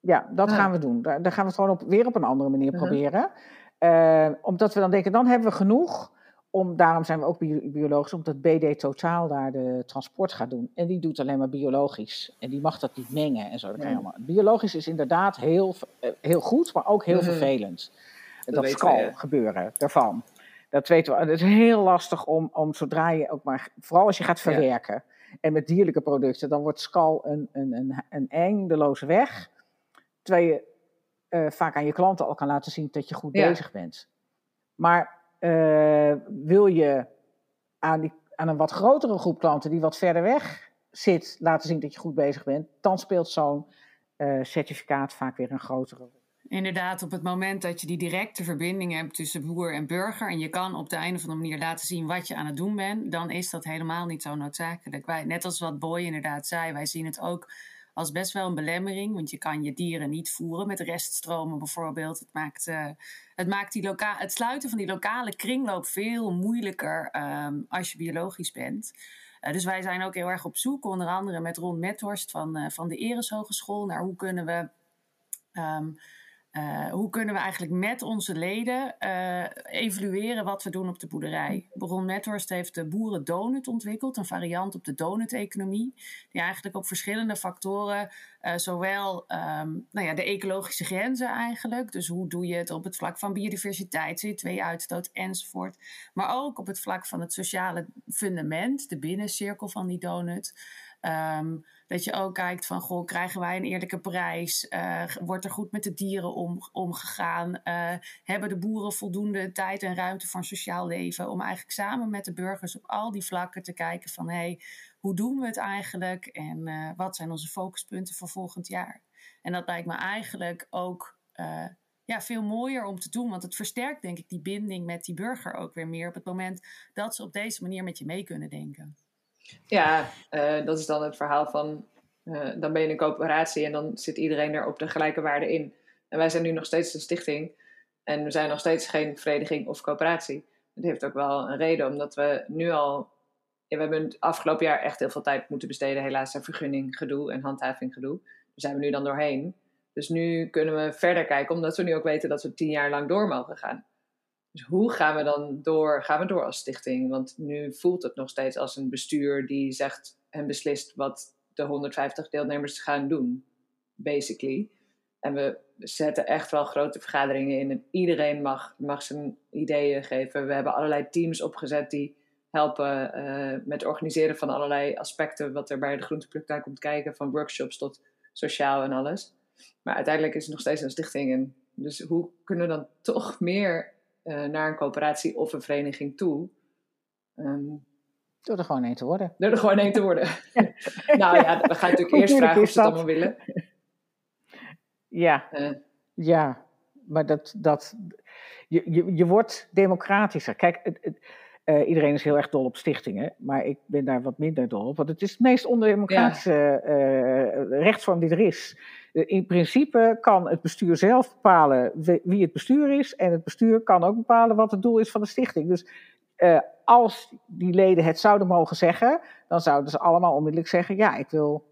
Ja, dat ah. gaan we doen. Daar, daar, gaan we het gewoon op, weer op een andere manier uh -huh. proberen. Uh, omdat we dan denken, dan hebben we genoeg. Om, daarom zijn we ook biologisch, omdat BD Totaal daar de transport gaat doen. En die doet alleen maar biologisch. En die mag dat niet mengen en zo. Dat ja. Biologisch is inderdaad heel, heel goed, maar ook heel uh -huh. vervelend. Dat, dat skal we, ja. gebeuren daarvan. Dat weten we. Het is heel lastig om, om zodra je ook maar, vooral als je gaat verwerken. Ja. En met dierlijke producten, dan wordt skal een, een, een, een eindeloze weg. Terwijl je uh, vaak aan je klanten al kan laten zien dat je goed ja. bezig bent. Maar uh, wil je aan, die, aan een wat grotere groep klanten die wat verder weg zit, laten zien dat je goed bezig bent, dan speelt zo'n uh, certificaat vaak weer een grotere rol. Inderdaad, op het moment dat je die directe verbinding hebt tussen boer en burger en je kan op de een of andere manier laten zien wat je aan het doen bent, dan is dat helemaal niet zo noodzakelijk. Net als wat Boy inderdaad zei, wij zien het ook als best wel een belemmering, want je kan je dieren niet voeren met reststromen bijvoorbeeld. Het maakt, uh, het, maakt die het sluiten van die lokale kringloop veel moeilijker um, als je biologisch bent. dus wij zijn ook heel erg op zoek, onder andere met Ron Methorst van, van de Eres Hogeschool, naar hoe kunnen we ehm, uh, hoe kunnen we eigenlijk met onze leden uh, evalueren wat we doen op de boerderij? Bron Nethorst heeft de boerendonut ontwikkeld, een variant op de donut-economie, die eigenlijk op verschillende factoren, uh, zowel um, nou ja, de ecologische grenzen eigenlijk, dus hoe doe je het op het vlak van biodiversiteit, CO2-uitstoot enzovoort, maar ook op het vlak van het sociale fundament, de binnencirkel van die donut. Um, dat je ook kijkt van, goh, krijgen wij een eerlijke prijs? Uh, wordt er goed met de dieren om, omgegaan? Uh, hebben de boeren voldoende tijd en ruimte voor sociaal leven? Om eigenlijk samen met de burgers op al die vlakken te kijken van, hé, hey, hoe doen we het eigenlijk? En uh, wat zijn onze focuspunten voor volgend jaar? En dat lijkt me eigenlijk ook ja, veel mooier om te doen. Want het versterkt denk ik die binding met die burger ook weer meer op het moment dat ze op deze manier met je mee kunnen denken. Ja, uh, dat is dan het verhaal van, uh, dan ben je een coöperatie en dan zit iedereen er op de gelijke waarde in. En wij zijn nu nog steeds een stichting en we zijn nog steeds geen vereniging of coöperatie. Dat heeft ook wel een reden, omdat we nu al, ja, we hebben het afgelopen jaar echt heel veel tijd moeten besteden, helaas aan vergunning gedoe en handhaving gedoe. Daar zijn we nu dan doorheen. Dus nu kunnen we verder kijken, omdat we nu ook weten dat we tien jaar lang door mogen gaan. Dus hoe gaan we dan door? Gaan we door als stichting? Want nu voelt het nog steeds als een bestuur die zegt en beslist wat de 150 deelnemers gaan doen, basically. En we zetten echt wel grote vergaderingen in en iedereen mag, mag zijn ideeën geven. We hebben allerlei teams opgezet die helpen uh, met organiseren van allerlei aspecten wat er bij de groentepraktijk komt kijken, van workshops tot sociaal en alles. Maar uiteindelijk is het nog steeds een stichting. En dus hoe kunnen we dan toch meer uh, naar een coöperatie of een vereniging toe. Um, door er gewoon één te worden. Door er gewoon één te worden. nou ja, we gaan natuurlijk eerst vragen of ze het allemaal willen. Ja, uh. ja maar dat, dat, je, je, je wordt democratischer. Kijk, het, het, uh, iedereen is heel erg dol op stichtingen, maar ik ben daar wat minder dol op. Want het is het meest ondemocratische ja. uh, rechtsvorm die er is. Eh, in principe kan het bestuur zelf bepalen wie het bestuur is. En het bestuur kan ook bepalen wat het doel is van de stichting. Dus als die leden het zouden mogen zeggen, dan zouden ze allemaal onmiddellijk zeggen: ja, ik wil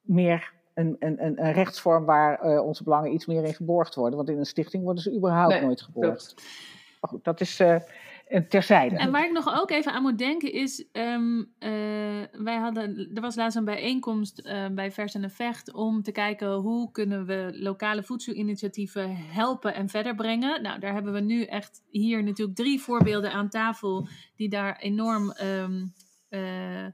meer een, een, een rechtsvorm waar onze belangen iets meer in geborgd worden. Want in een stichting worden ze überhaupt nee, nooit geborgd. Maar goed, dat is. Uh, terzijde. En waar ik nog ook even aan moet denken is, um, uh, wij hadden, er was laatst een bijeenkomst uh, bij Vers en Vecht om te kijken hoe kunnen we lokale voedselinitiatieven helpen en verder brengen. Nou, daar hebben we nu echt hier natuurlijk drie voorbeelden aan tafel die daar enorm uh,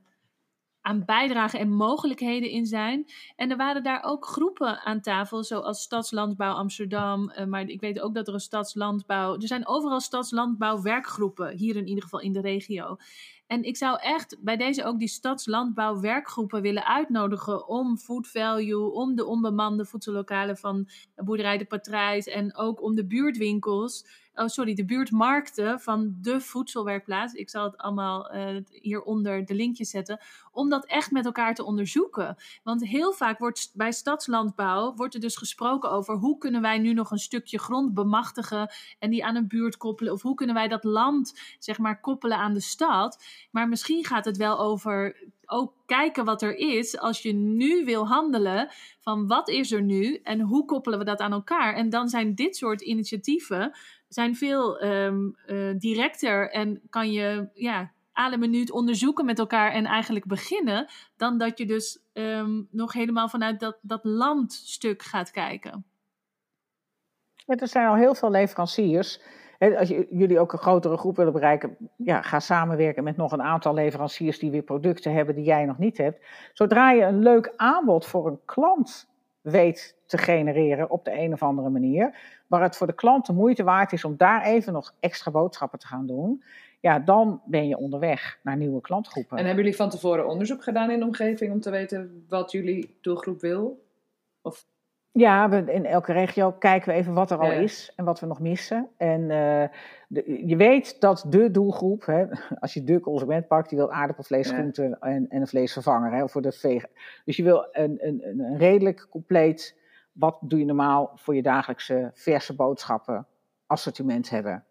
aan bijdragen en mogelijkheden in zijn. En er waren daar ook groepen aan tafel, zoals Stadslandbouw Amsterdam. Uh, maar ik weet ook dat er een stadslandbouw. Er zijn overal stadslandbouwwerkgroepen, hier in ieder geval in de regio. En ik zou echt bij deze ook die stadslandbouwwerkgroepen willen uitnodigen om food value, om de onbemande voedsellokalen van Boerderij de Patrijs en ook om de buurtwinkels oh sorry, de buurtmarkten van de voedselwerkplaats. Ik zal het allemaal uh, hieronder de linkjes zetten. Om dat echt met elkaar te onderzoeken. Want heel vaak wordt bij stadslandbouw wordt er dus gesproken over hoe kunnen wij nu nog een stukje grond bemachtigen en die aan een buurt koppelen. Of hoe kunnen wij dat land zeg maar koppelen aan de stad. Maar misschien gaat het wel over ook kijken wat er is als je nu wil handelen. Van wat is er nu en hoe koppelen we dat aan elkaar? En dan zijn dit soort initiatieven zijn veel um, uh, directer en kan je ja, alle minuut onderzoeken met elkaar en eigenlijk beginnen, dan dat je dus um, nog helemaal vanuit dat, dat landstuk gaat kijken. Er zijn al heel veel leveranciers. Als jullie ook een grotere groep willen bereiken, ja, ga samenwerken met nog een aantal leveranciers die weer producten hebben die jij nog niet hebt. Zodra je een leuk aanbod voor een klant weet te genereren op de een of andere manier, waar het voor de klant de moeite waard is om daar even nog extra boodschappen te gaan doen, ja, dan ben je onderweg naar nieuwe klantgroepen. En hebben jullie van tevoren onderzoek gedaan in de omgeving om te weten wat jullie doelgroep wil? Of ja, we, in elke regio kijken we even wat er al ja. is en wat we nog missen. En uh, de, je weet dat de doelgroep, hè, als je de consument pakt, die wil aardappelvlees, ja. groenten en, en een vleesvervanger hè, voor de vegan. Dus je wil een, een, een redelijk compleet, wat doe je normaal voor je dagelijkse verse boodschappen assortiment hebben.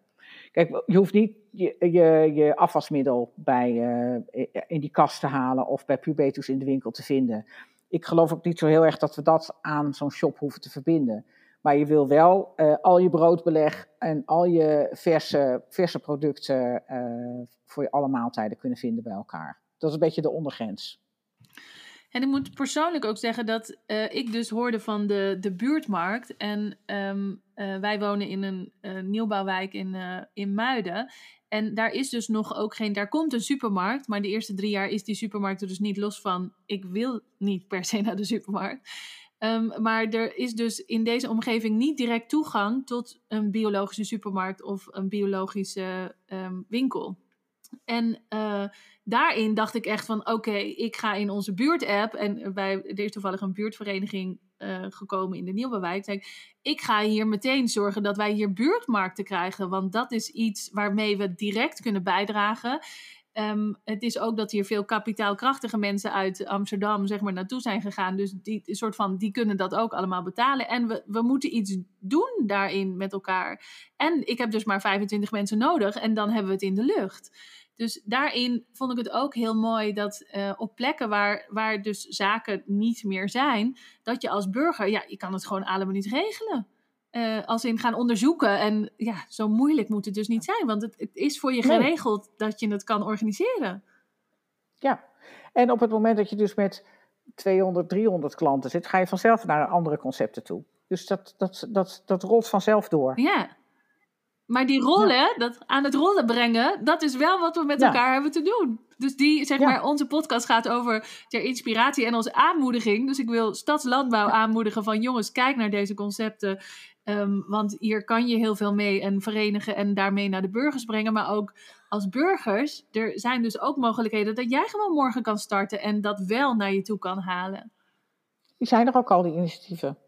Kijk, je hoeft niet je, je, je afwasmiddel bij, uh, in die kast te halen of bij Pubetus in de winkel te vinden. Ik geloof ook niet zo heel erg dat we dat aan zo'n shop hoeven te verbinden. Maar je wil wel uh, al je broodbeleg en al je verse, verse producten uh, voor je alle maaltijden kunnen vinden bij elkaar. Dat is een beetje de ondergrens. En ik moet persoonlijk ook zeggen dat uh, ik dus hoorde van de, de buurtmarkt. En um, uh, wij wonen in een uh, nieuwbouwwijk in, in Muiden. En daar is dus nog ook geen. Daar komt een supermarkt. Maar de eerste drie jaar is die supermarkt er dus niet los van. Ik wil niet per se naar de supermarkt. Um, maar er is dus in deze omgeving niet direct toegang tot een biologische supermarkt of een biologische um, winkel. En uh, daarin dacht ik echt van oké, ik ga in onze buurt-app. En bij, er is toevallig een buurtvereniging uh, gekomen in de Nieuwbewijk. Zei ik, ik ga hier meteen zorgen dat wij hier buurtmarkten krijgen. Want dat is iets waarmee we direct kunnen bijdragen. Um, het is ook dat hier veel kapitaalkrachtige mensen uit Amsterdam zeg maar, naartoe zijn gegaan. Dus die, soort van, die kunnen dat ook allemaal betalen. En we, we moeten iets doen daarin met elkaar. En ik heb dus maar 25 mensen nodig en dan hebben we het in de lucht. Dus daarin vond ik het ook heel mooi dat uh, op plekken waar, waar dus zaken niet meer zijn, dat je als burger, ja, je kan het gewoon allemaal niet regelen. Uh, als in gaan onderzoeken. En ja, zo moeilijk moet het dus niet zijn, want het, het is voor je geregeld nee. dat je het kan organiseren. Ja, en op het moment dat je dus met 200, 300 klanten zit, ga je vanzelf naar andere concepten toe. Dus dat, dat, dat, dat rolt vanzelf door. Ja, maar die rollen, ja. dat aan het rollen brengen, dat is wel wat we met ja. elkaar hebben te doen. Dus die, zeg ja. maar, onze podcast gaat over ter inspiratie en onze aanmoediging. Dus ik wil stadslandbouw aanmoedigen van jongens, kijk naar deze concepten. Um, want hier kan je heel veel mee en verenigen en daarmee naar de burgers brengen. Maar ook als burgers, er zijn dus ook mogelijkheden dat jij gewoon morgen kan starten en dat wel naar je toe kan halen. Zijn er ook al, die initiatieven.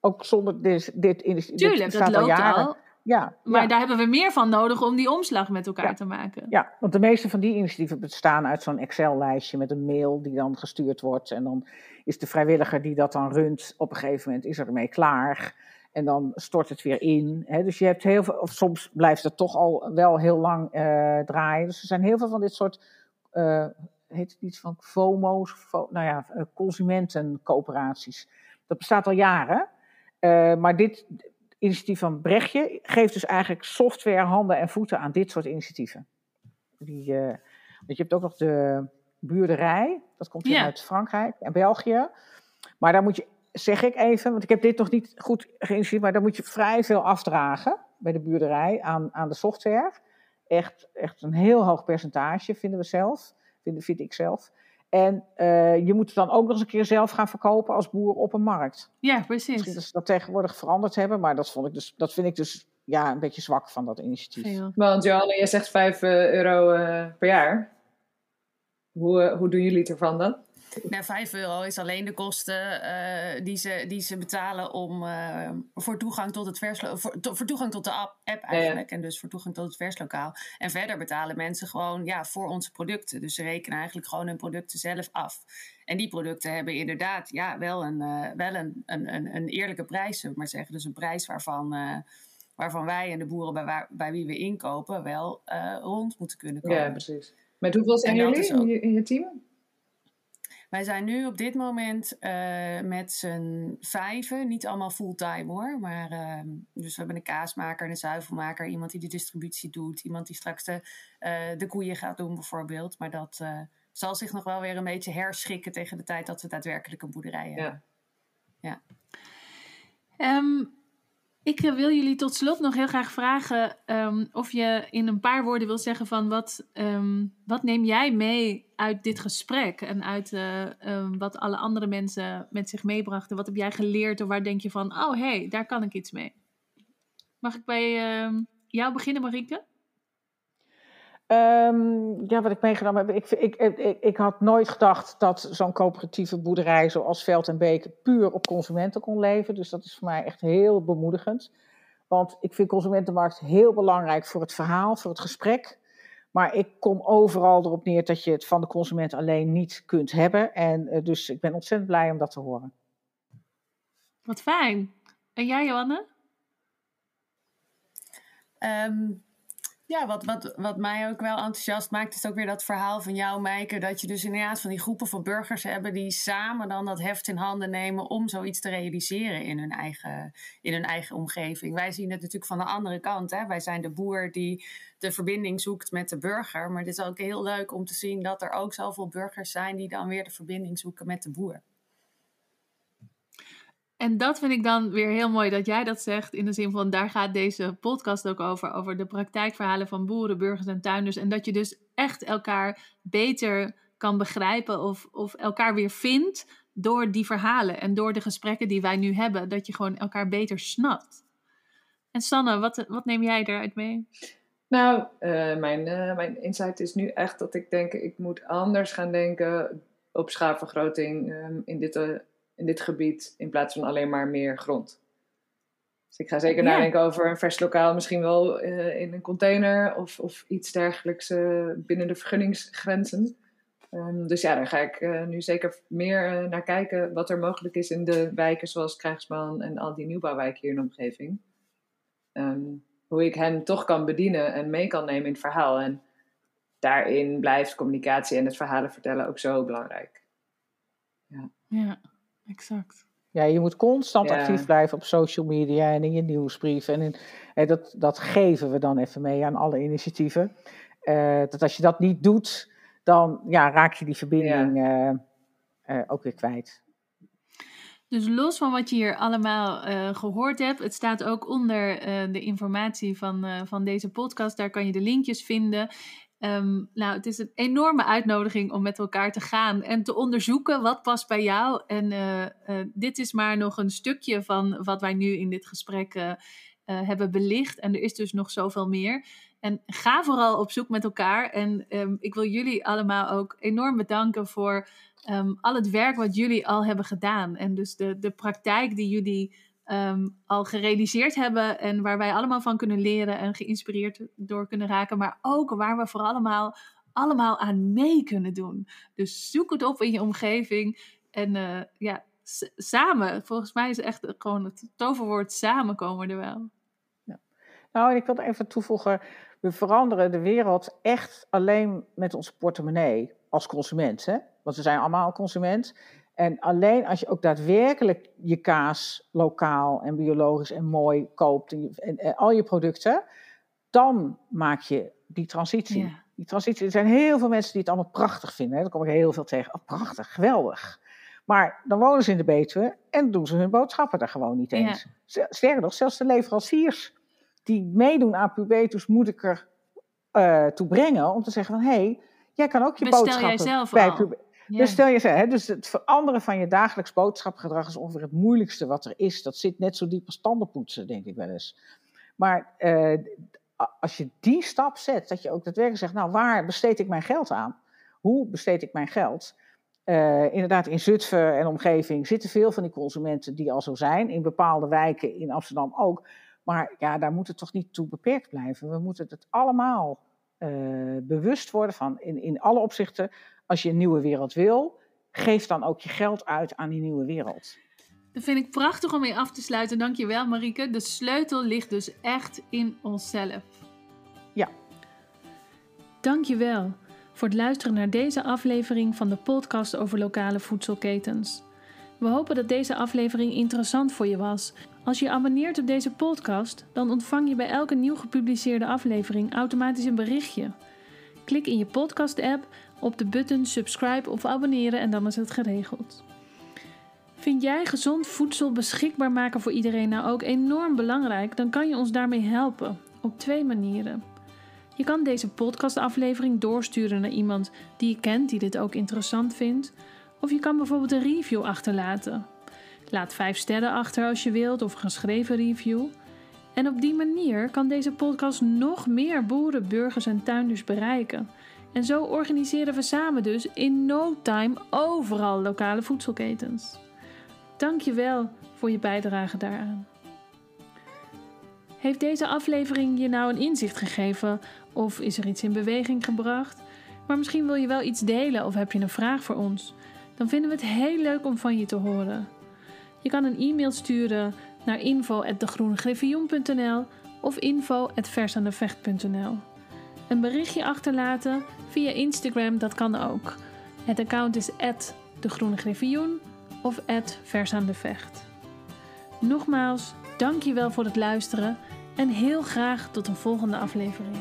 Ook zonder dit, dit initiatief. Tuurlijk, dit dat loopt al, al. Ja, maar ja. daar hebben we meer van nodig om die omslag met elkaar ja. te maken. Ja, want de meeste van die initiatieven bestaan uit zo'n Excel-lijstje met een mail die dan gestuurd wordt. En dan is de vrijwilliger die dat dan runt, op een gegeven moment is ermee klaar. En dan stort het weer in. Hè? Dus je hebt heel veel, of soms blijft het toch al wel heel lang uh, draaien. Dus er zijn heel veel van dit soort, uh, heet het iets van FOMO's, fo nou ja, uh, consumentencoöperaties. Dat bestaat al jaren. Maar dit initiatief van Brechtje geeft dus eigenlijk software, handen en voeten aan dit soort initiatieven. Die, uh, je hebt ook nog de buurderij, dat komt ja. uit Frankrijk en België. Maar daar moet je zeg ik even, want ik heb dit nog niet goed geïnitieerd, maar dan moet je vrij veel afdragen bij de buurderij aan, aan de software. Echt, echt een heel hoog percentage, vinden we zelf, vind, vind ik zelf. En uh, je moet het dan ook nog eens een keer zelf gaan verkopen als boer op een markt. Ja, precies. Misschien dat ze dat tegenwoordig veranderd hebben, maar dat, vond ik dus, dat vind ik dus ja, een beetje zwak van dat initiatief. Want Johanna, je zegt 5 euro uh, per jaar. Hoe, uh, hoe doen jullie het ervan dan? Nou, 5 euro is alleen de kosten uh, die, ze, die ze betalen om, uh, voor toegang tot het verslo voor, to voor, toegang tot de app, app eigenlijk. Ja. En dus voor toegang tot het verslokaal. En verder betalen mensen gewoon ja, voor onze producten. Dus ze rekenen eigenlijk gewoon hun producten zelf af. En die producten hebben inderdaad ja, wel, een, uh, wel een, een, een, een eerlijke prijs, zullen we maar zeggen. Dus een prijs waarvan, waarvan wij en de boeren bij, waar, bij wie we inkopen wel rond moeten kunnen komen. Ja, precies. Met hoeveel zijn jullie in je, in je team? Wij zijn nu op dit moment uh, met z'n vijven, niet allemaal fulltime hoor. Maar, uh, dus we hebben een kaasmaker, een zuivelmaker, iemand die de distributie doet, iemand die straks de, uh, de koeien gaat doen bijvoorbeeld. Maar dat zal zich nog wel weer een beetje herschikken tegen de tijd dat we daadwerkelijk een boerderij hebben. Ja. ja. Um, ik wil jullie tot slot nog heel graag vragen um, of je in een paar woorden wil zeggen van wat, um, wat neem jij mee uit dit gesprek en uit uh, um, wat alle andere mensen met zich meebrachten. Wat heb jij geleerd of waar denk je van, oh hé, hey, daar kan ik iets mee. Mag ik bij jou beginnen, Marieke? Um, ja, wat ik meegenomen heb. Ik, ik, ik, ik had nooit gedacht dat zo'n coöperatieve boerderij zoals Veld en Beek puur op consumenten kon leven. Dus dat is voor mij echt heel bemoedigend. Want ik vind consumentenmarkt heel belangrijk voor het verhaal, voor het gesprek. Maar ik kom overal erop neer dat je het van de consument alleen niet kunt hebben. En uh, dus ik ben ontzettend blij om dat te horen. Wat fijn. En jij, Johanne? Um, Ja, wat, wat, wat mij ook wel enthousiast maakt, is ook weer dat verhaal van jou, Meike. Dat je dus inderdaad van die groepen van burgers hebben die samen dan dat heft in handen nemen om zoiets te realiseren in hun eigen, in hun eigen omgeving. Wij zien het natuurlijk van de andere kant. Hè? Wij zijn de boer die de verbinding zoekt met de burger. Maar het is ook heel leuk om te zien dat er ook zoveel burgers zijn die dan weer de verbinding zoeken met de boer. En dat vind ik dan weer heel mooi dat jij dat zegt. In de zin van, daar gaat deze podcast ook over. Over de praktijkverhalen van boeren, burgers en tuinders. En dat je dus echt elkaar beter kan begrijpen of, of elkaar weer vindt door die verhalen. En door de gesprekken die wij nu hebben. Dat je gewoon elkaar beter snapt. En Sanne, wat, wat neem jij eruit mee? Nou, uh, mijn, uh, mijn insight is nu echt dat ik denk, ik moet anders gaan denken op schaalvergroting um, in dit uh, in dit gebied in plaats van alleen maar meer grond. Dus ik ga zeker ja. nadenken over een vers lokaal, misschien wel uh, in een container of, of iets dergelijks uh, binnen de vergunningsgrenzen. Um, dus ja, daar ga ik uh, nu zeker meer naar kijken wat er mogelijk is in de wijken zoals Krijgsman en al die nieuwbouwwijken hier in de omgeving. Um, hoe ik hen toch kan bedienen en mee kan nemen in het verhaal. En daarin blijft communicatie en het verhalen vertellen ook zo belangrijk. Ja. ja exact. Ja, je moet constant ja. actief blijven op social media en in je nieuwsbrief. En, in, en dat, dat geven we dan even mee aan alle initiatieven. Uh, dat als je dat niet doet, dan ja, raak je die verbinding ja. uh, uh, ook weer kwijt. Dus los van wat je hier allemaal gehoord hebt, het staat ook onder de informatie van, van deze podcast. Daar kan je de linkjes vinden. Um, nou, het is een enorme uitnodiging om met elkaar te gaan en te onderzoeken wat past bij jou. En uh, uh, dit is maar nog een stukje van wat wij nu in dit gesprek uh, hebben belicht. En er is dus nog zoveel meer. En ga vooral op zoek met elkaar. En um, ik wil jullie allemaal ook enorm bedanken voor um, al het werk wat jullie al hebben gedaan. En dus de, de praktijk die jullie um, al gerealiseerd hebben en waar wij allemaal van kunnen leren en geïnspireerd door kunnen raken, maar ook waar we voor allemaal, allemaal aan mee kunnen doen. Dus zoek het op in je omgeving en uh, ja, samen. Volgens mij is echt gewoon het toverwoord samen komen er wel. Ja. Nou, en ik wil even toevoegen, we veranderen de wereld echt alleen met onze portemonnee als consument. Want we zijn allemaal consument. En alleen als je ook daadwerkelijk je kaas lokaal en biologisch en mooi koopt en, en, en al je producten, dan maak je die transitie. Ja. Die transitie, er zijn heel veel mensen die het allemaal prachtig vinden. Hè. Daar kom ik heel veel tegen. Oh, prachtig, geweldig. Maar dan wonen ze in de Betuwe en doen ze hun boodschappen daar gewoon niet eens. Ja. Sterker nog, zelfs de leveranciers die meedoen aan Pubetus moet ik er uh, toe brengen om te zeggen van... hé, hey, jij kan ook je Bestel boodschappen bij Pubetus... Ja. Dus stel je hè, dus het veranderen van je dagelijks boodschapgedrag is ongeveer het moeilijkste wat er is. Dat zit net zo diep als tandenpoetsen, denk ik wel eens. Maar uh, als je die stap zet, dat je ook daadwerkelijk zegt, nou waar besteed ik mijn geld aan? Hoe besteed ik mijn geld? Uh, inderdaad, in Zutphen en omgeving zitten veel van die consumenten die al zo zijn. In bepaalde wijken, in Amsterdam ook. Maar ja, daar moet het toch niet toe beperkt blijven. We moeten het allemaal uh, bewust worden van, in, in alle opzichten, als je een nieuwe wereld wil, geef dan ook je geld uit aan die nieuwe wereld. Dat vind ik prachtig om mee af te sluiten. Dankjewel Marieke. De sleutel ligt dus echt in onszelf. Ja. Dankjewel voor het luisteren naar deze aflevering van de podcast over lokale voedselketens. We hopen dat deze aflevering interessant voor je was. Als je abonneert op deze podcast, dan ontvang je bij elke nieuw gepubliceerde aflevering automatisch een berichtje. Klik in je podcast-app op de button subscribe of abonneren en dan is het geregeld. Vind jij gezond voedsel beschikbaar maken voor iedereen nou ook enorm belangrijk? Dan kan je ons daarmee helpen op twee manieren. Je kan deze podcastaflevering doorsturen naar iemand die je kent die dit ook interessant vindt. Of je kan bijvoorbeeld een review achterlaten. Laat 5 sterren achter als je wilt of een geschreven review. En op die manier kan deze podcast nog meer boeren, burgers en tuinders bereiken. En zo organiseren we samen dus in no time overal lokale voedselketens. Dank je wel voor je bijdrage daaraan. Heeft deze aflevering je nou een inzicht gegeven of is er iets in beweging gebracht? Maar misschien wil je wel iets delen of heb je een vraag voor ons? Dan vinden we het heel leuk om van je te horen. Je kan een e-mail sturen naar info.degroenegriffioen.nl of info.versaandevecht.nl. Een berichtje achterlaten via Instagram, dat kan ook. Het account is de Groene of Vers aan de Vecht. Nogmaals, dankjewel voor het luisteren en heel graag tot een volgende aflevering.